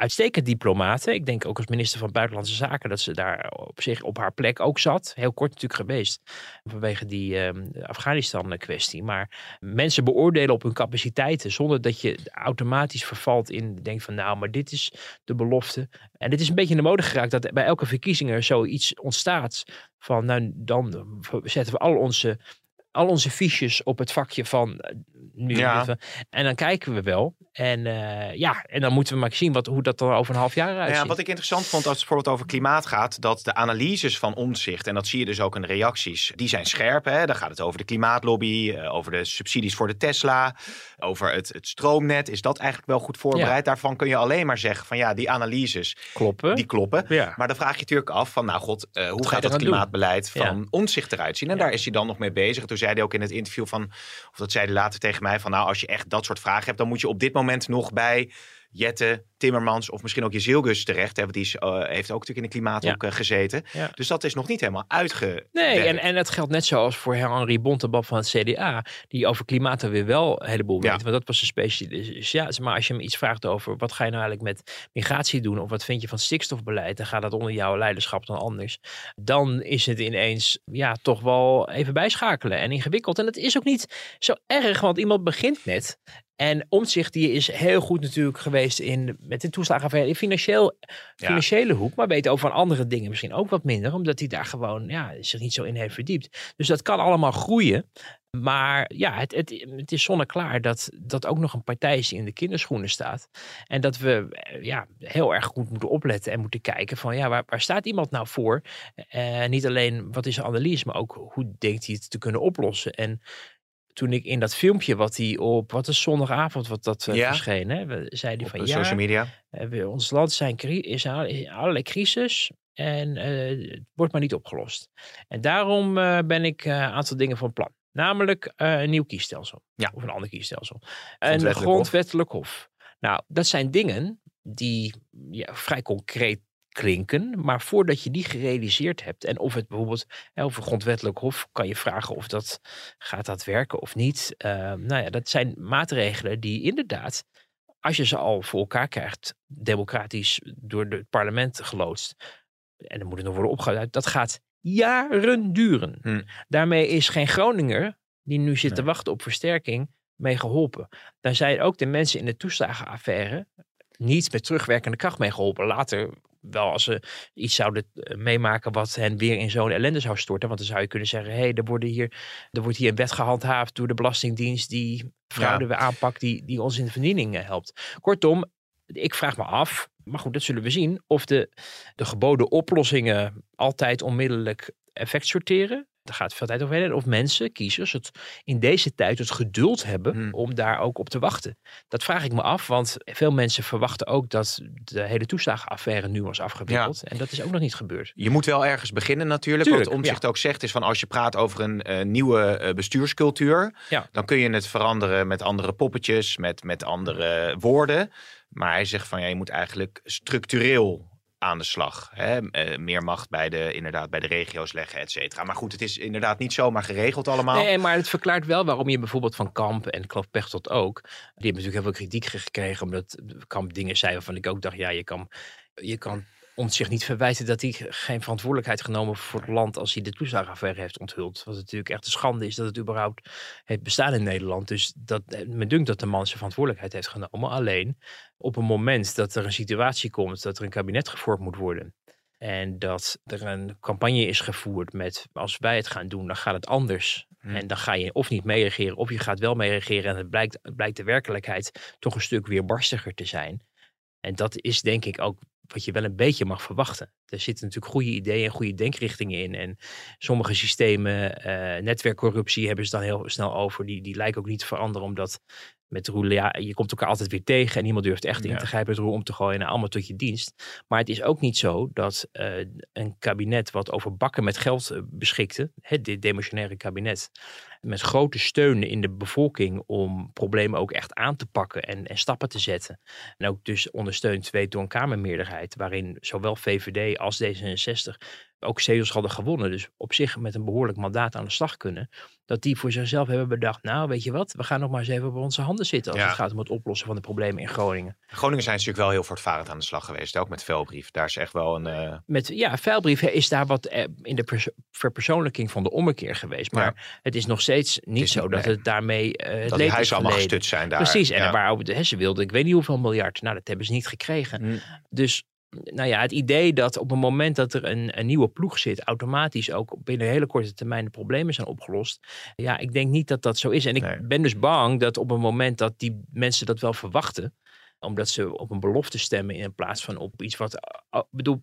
Uitstekend diplomaten. Ik denk ook als minister van Buitenlandse Zaken dat ze daar op zich op haar plek ook zat. Heel kort natuurlijk geweest vanwege die ehm, Afghanistan-kwestie. Maar mensen beoordelen op hun capaciteiten zonder dat je automatisch vervalt in denkt van nou, maar dit is de belofte. En dit is een beetje in de mode geraakt dat bij elke verkiezing er zoiets ontstaat van nou, dan zetten we al onze al onze fiches op het vakje van nu. Ja. En dan kijken we wel. En eh, ja, en dan moeten we maar zien wat, hoe dat er over een half jaar Nou ja, ziet. wat ik interessant vond als het bijvoorbeeld over klimaat gaat, dat de analyses van omzicht, en dat zie je dus ook in de reacties, die zijn scherp. Hè? Dan gaat het over de klimaatlobby, eh, over de subsidies voor de Tesla, over het, het stroomnet. Is dat eigenlijk wel goed voorbereid? Daarvan kun je alleen maar zeggen van ja, die analyses, kloppen. die kloppen. ja. Maar dan vraag je natuurlijk af van, nou god, eh, hoe gaat doen? klimaatbeleid van Ja. omzicht eruit zien? En Ja. daar is hij dan nog mee bezig. Toen zei hij ook in het interview van, of dat zei hij later tegen mij, van nou, als je echt dat soort vragen hebt, dan moet je op dit moment nog bij Jette, Timmermans of misschien ook Jezilgus terecht. Hè, want die is, eh, heeft ook natuurlijk in de klimaathoek eh, gezeten. Ja. Dus dat is nog niet helemaal uitgewerkt. Nee, en, en dat geldt net zoals voor Henri Bontebal van het CDA, die over klimaat er weer wel een heleboel Ja. weet. Want dat was een specialist. Ja, maar als je hem iets vraagt over wat ga je nou eigenlijk met migratie doen, of wat vind je van stikstofbeleid, dan gaat dat onder jouw leiderschap dan anders. Dan is het ineens ja, toch wel even bijschakelen en ingewikkeld. En dat is ook niet zo erg, want iemand begint net. En Omtzigt die is heel goed natuurlijk geweest in, met de toeslagenaffaire in financieel, Ja. financiële hoek. Maar weet over andere dingen misschien ook wat minder. Omdat hij daar gewoon ja, zich niet zo in heeft verdiept. Dus dat kan allemaal groeien. Maar ja, het, het, het is zonneklaar dat dat ook nog een partij is die in de kinderschoenen staat. En dat we eh, ja, heel erg goed moeten opletten en moeten kijken van ja, waar, waar staat iemand nou voor? Eh, niet alleen wat is de analyse, maar ook hoe denkt hij het te kunnen oplossen. En toen ik in dat filmpje wat hij op, wat is zondagavond, wat dat eh, Ja. verscheen, hè, we- zei hij op van de ja, social media. eh, we- ons land zijn is aan- is in allerlei crisis en eh, het wordt maar niet opgelost. En daarom eh, ben ik eh, een aantal dingen van plan. Namelijk eh, een nieuw kiesstelsel. Ja. Of een ander kiesstelsel. Een Grondwettelijk hof. grondwettelijk hof. Nou, dat zijn dingen die ja, vrij concreet klinken. Maar voordat je die gerealiseerd hebt. En of het bijvoorbeeld hè, over grondwettelijk hof kan je vragen of dat gaat dat werken of niet. Eh, nou ja, dat zijn maatregelen die inderdaad als je ze al voor elkaar krijgt, democratisch door het parlement geloodst, en dan moet het nog worden opgehouden. Dat gaat jaren duren. Hm. Daarmee is geen Groninger die nu zit te wachten op versterking mee geholpen. Daar zijn ook de mensen in de toeslagenaffaire niet met terugwerkende kracht mee geholpen. Later wel als ze iets zouden eh, meemaken wat hen weer in zo'n ellende zou storten. Want dan zou je kunnen zeggen, hé, hey, er, worden hier, er wordt hier een wet gehandhaafd door de Belastingdienst die fraude weer aanpakt, die, die ons in de verdiening eh, helpt. Kortom, ik vraag me af, maar goed, dat zullen we zien, of de, de geboden oplossingen altijd onmiddellijk effect sorteren. Daar gaat veel tijd overheen. Of mensen, kiezers, het in deze tijd het geduld hebben Hmm. om daar ook op te wachten. Dat vraag ik me af, want veel mensen verwachten ook dat de hele toeslagenaffaire nu was afgewikkeld. En dat is ook nog niet gebeurd. Je moet wel ergens beginnen natuurlijk. Tuurlijk, wat Omtzigt ook zegt is van als je praat over een eh, nieuwe eh, bestuurscultuur, Ja. dan kun je het veranderen met andere poppetjes, met, met andere woorden. Maar hij zegt van ja, je moet eigenlijk structureel aan de slag. Hè? Eh, meer macht bij de, inderdaad, bij de regio's leggen, et cetera. Maar goed, het is inderdaad niet zomaar geregeld allemaal. Nee, maar het verklaart wel waarom je bijvoorbeeld van Kamp en geloof Pechtold ook. Die hebben natuurlijk heel veel kritiek gekregen omdat Kamp dingen zei waarvan ik ook dacht, ja, je kan, je kan ons zich niet verwijten dat hij geen verantwoordelijkheid genomen voor het land als hij de toeslagenaffaire heeft onthuld. Wat natuurlijk echt een schande is dat het überhaupt heeft bestaan in Nederland. Dus dat, me dunkt dat de man zijn verantwoordelijkheid heeft genomen. Alleen op een moment dat er een situatie komt dat er een kabinet gevormd moet worden. En dat er een campagne is gevoerd met als wij het gaan doen, dan gaat het anders. Hmm. En dan ga je of niet meeregeren, of je gaat wel meeregeren. En het blijkt, het blijkt de werkelijkheid toch een stuk weerbarstiger te zijn. En dat is denk ik ook wat je wel een beetje mag verwachten. Er zitten natuurlijk goede ideeën en goede denkrichtingen in. En sommige systemen, eh, netwerkcorruptie hebben ze dan heel snel over. Die, die lijken ook niet te veranderen, omdat met roelen, ja, je komt elkaar altijd weer tegen. En niemand durft echt in te grijpen, het roer om te gooien. En allemaal tot je dienst. Maar het is ook niet zo dat eh, een kabinet wat over bakken met geld eh, beschikte, het dit demissionaire kabinet, met grote steun in de bevolking om problemen ook echt aan te pakken en, en stappen te zetten. En ook dus ondersteund weet door een Kamermeerderheid, waarin zowel VVD als D66 ook zetels hadden gewonnen. Dus op zich met een behoorlijk mandaat aan de slag kunnen. Dat die voor zichzelf hebben bedacht, nou weet je wat, we gaan nog maar eens even op onze handen zitten als Ja. het gaat om het oplossen van de problemen in Groningen. Groningen zijn natuurlijk wel heel voortvarend aan de slag geweest. Ook met Velbrief. Daar is echt wel een... eh, Met ja, vuilbrief is daar wat eh, in de pers- verpersoonlijking van de ommekeer geweest. Maar het is nog steeds niet zo niet- dat nee. het daarmee eh het dat leed is allemaal gestut zijn daar. Precies, en Ja. er waren ook de hè, ze wilden, ik weet niet hoeveel miljard. Nou, dat hebben ze niet gekregen. Hm. Dus nou ja, het idee dat op het moment dat er een, een nieuwe ploeg zit, automatisch ook binnen een hele korte termijn de problemen zijn opgelost. Ja, ik denk niet dat dat zo is. En ik Nee. ben dus bang dat op het moment dat die mensen dat wel verwachten, omdat ze op een belofte stemmen in plaats van op iets wat, eh, ik bedoel,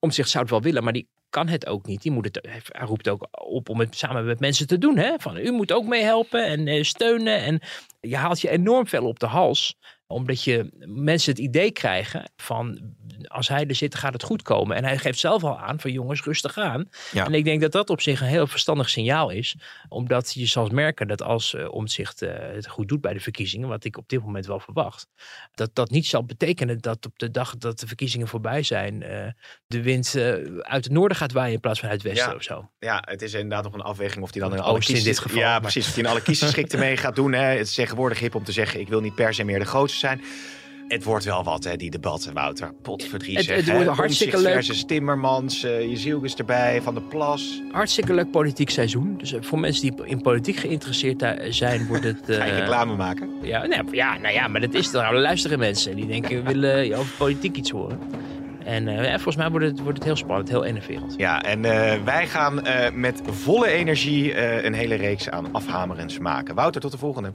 om zich zou het wel willen, maar die kan het ook niet. Die moet het, hij roept ook op om het samen met mensen te doen. Hè? Van, u moet ook meehelpen en eh, steunen. En je haalt je enorm veel op de hals omdat je mensen het idee krijgen van als hij er zit gaat het goed komen. En hij geeft zelf al aan van jongens rustig aan. Ja. En ik denk dat dat op zich een heel verstandig signaal is. Omdat je zal merken dat als uh, Omtzigt uh, het goed doet bij de verkiezingen. Wat ik op dit moment wel verwacht. Dat dat niet zal betekenen dat op de dag dat de verkiezingen voorbij zijn. Uh, de wind uit het noorden gaat waaien in plaats van uit het westen Ja. of zo. Ja, het is inderdaad nog een afweging of hij dan in alle oosten in kiezers... dit geval, Ja, maar- precies. Of hij in alle kiesdistricten mee gaat doen. Hè. Het is tegenwoordig hip om te zeggen, ik wil niet per se meer de grootste zijn. Het wordt wel wat, hè, die debatten, Wouter. Potverdriet Het- zeg, het wordt hartstikke leuk. versus Timmermans, uh, Jezielkes erbij, Van der Plas. Hartstikke leuk politiek seizoen. Dus eh, voor mensen die in politiek geïnteresseerd eh, zijn, wordt het. *laughs* Ga je eh, reclame maken? Ja, nou, ja, nou ja, maar dat is er. Nou, luisteren mensen die denken, we willen over politiek iets horen. En eh, volgens mij wordt het, wordt het heel spannend, heel enerverend. Ja, en uh, wij gaan uh, met volle energie uh, een hele reeks aan afhamerens maken. Wouter, tot de volgende.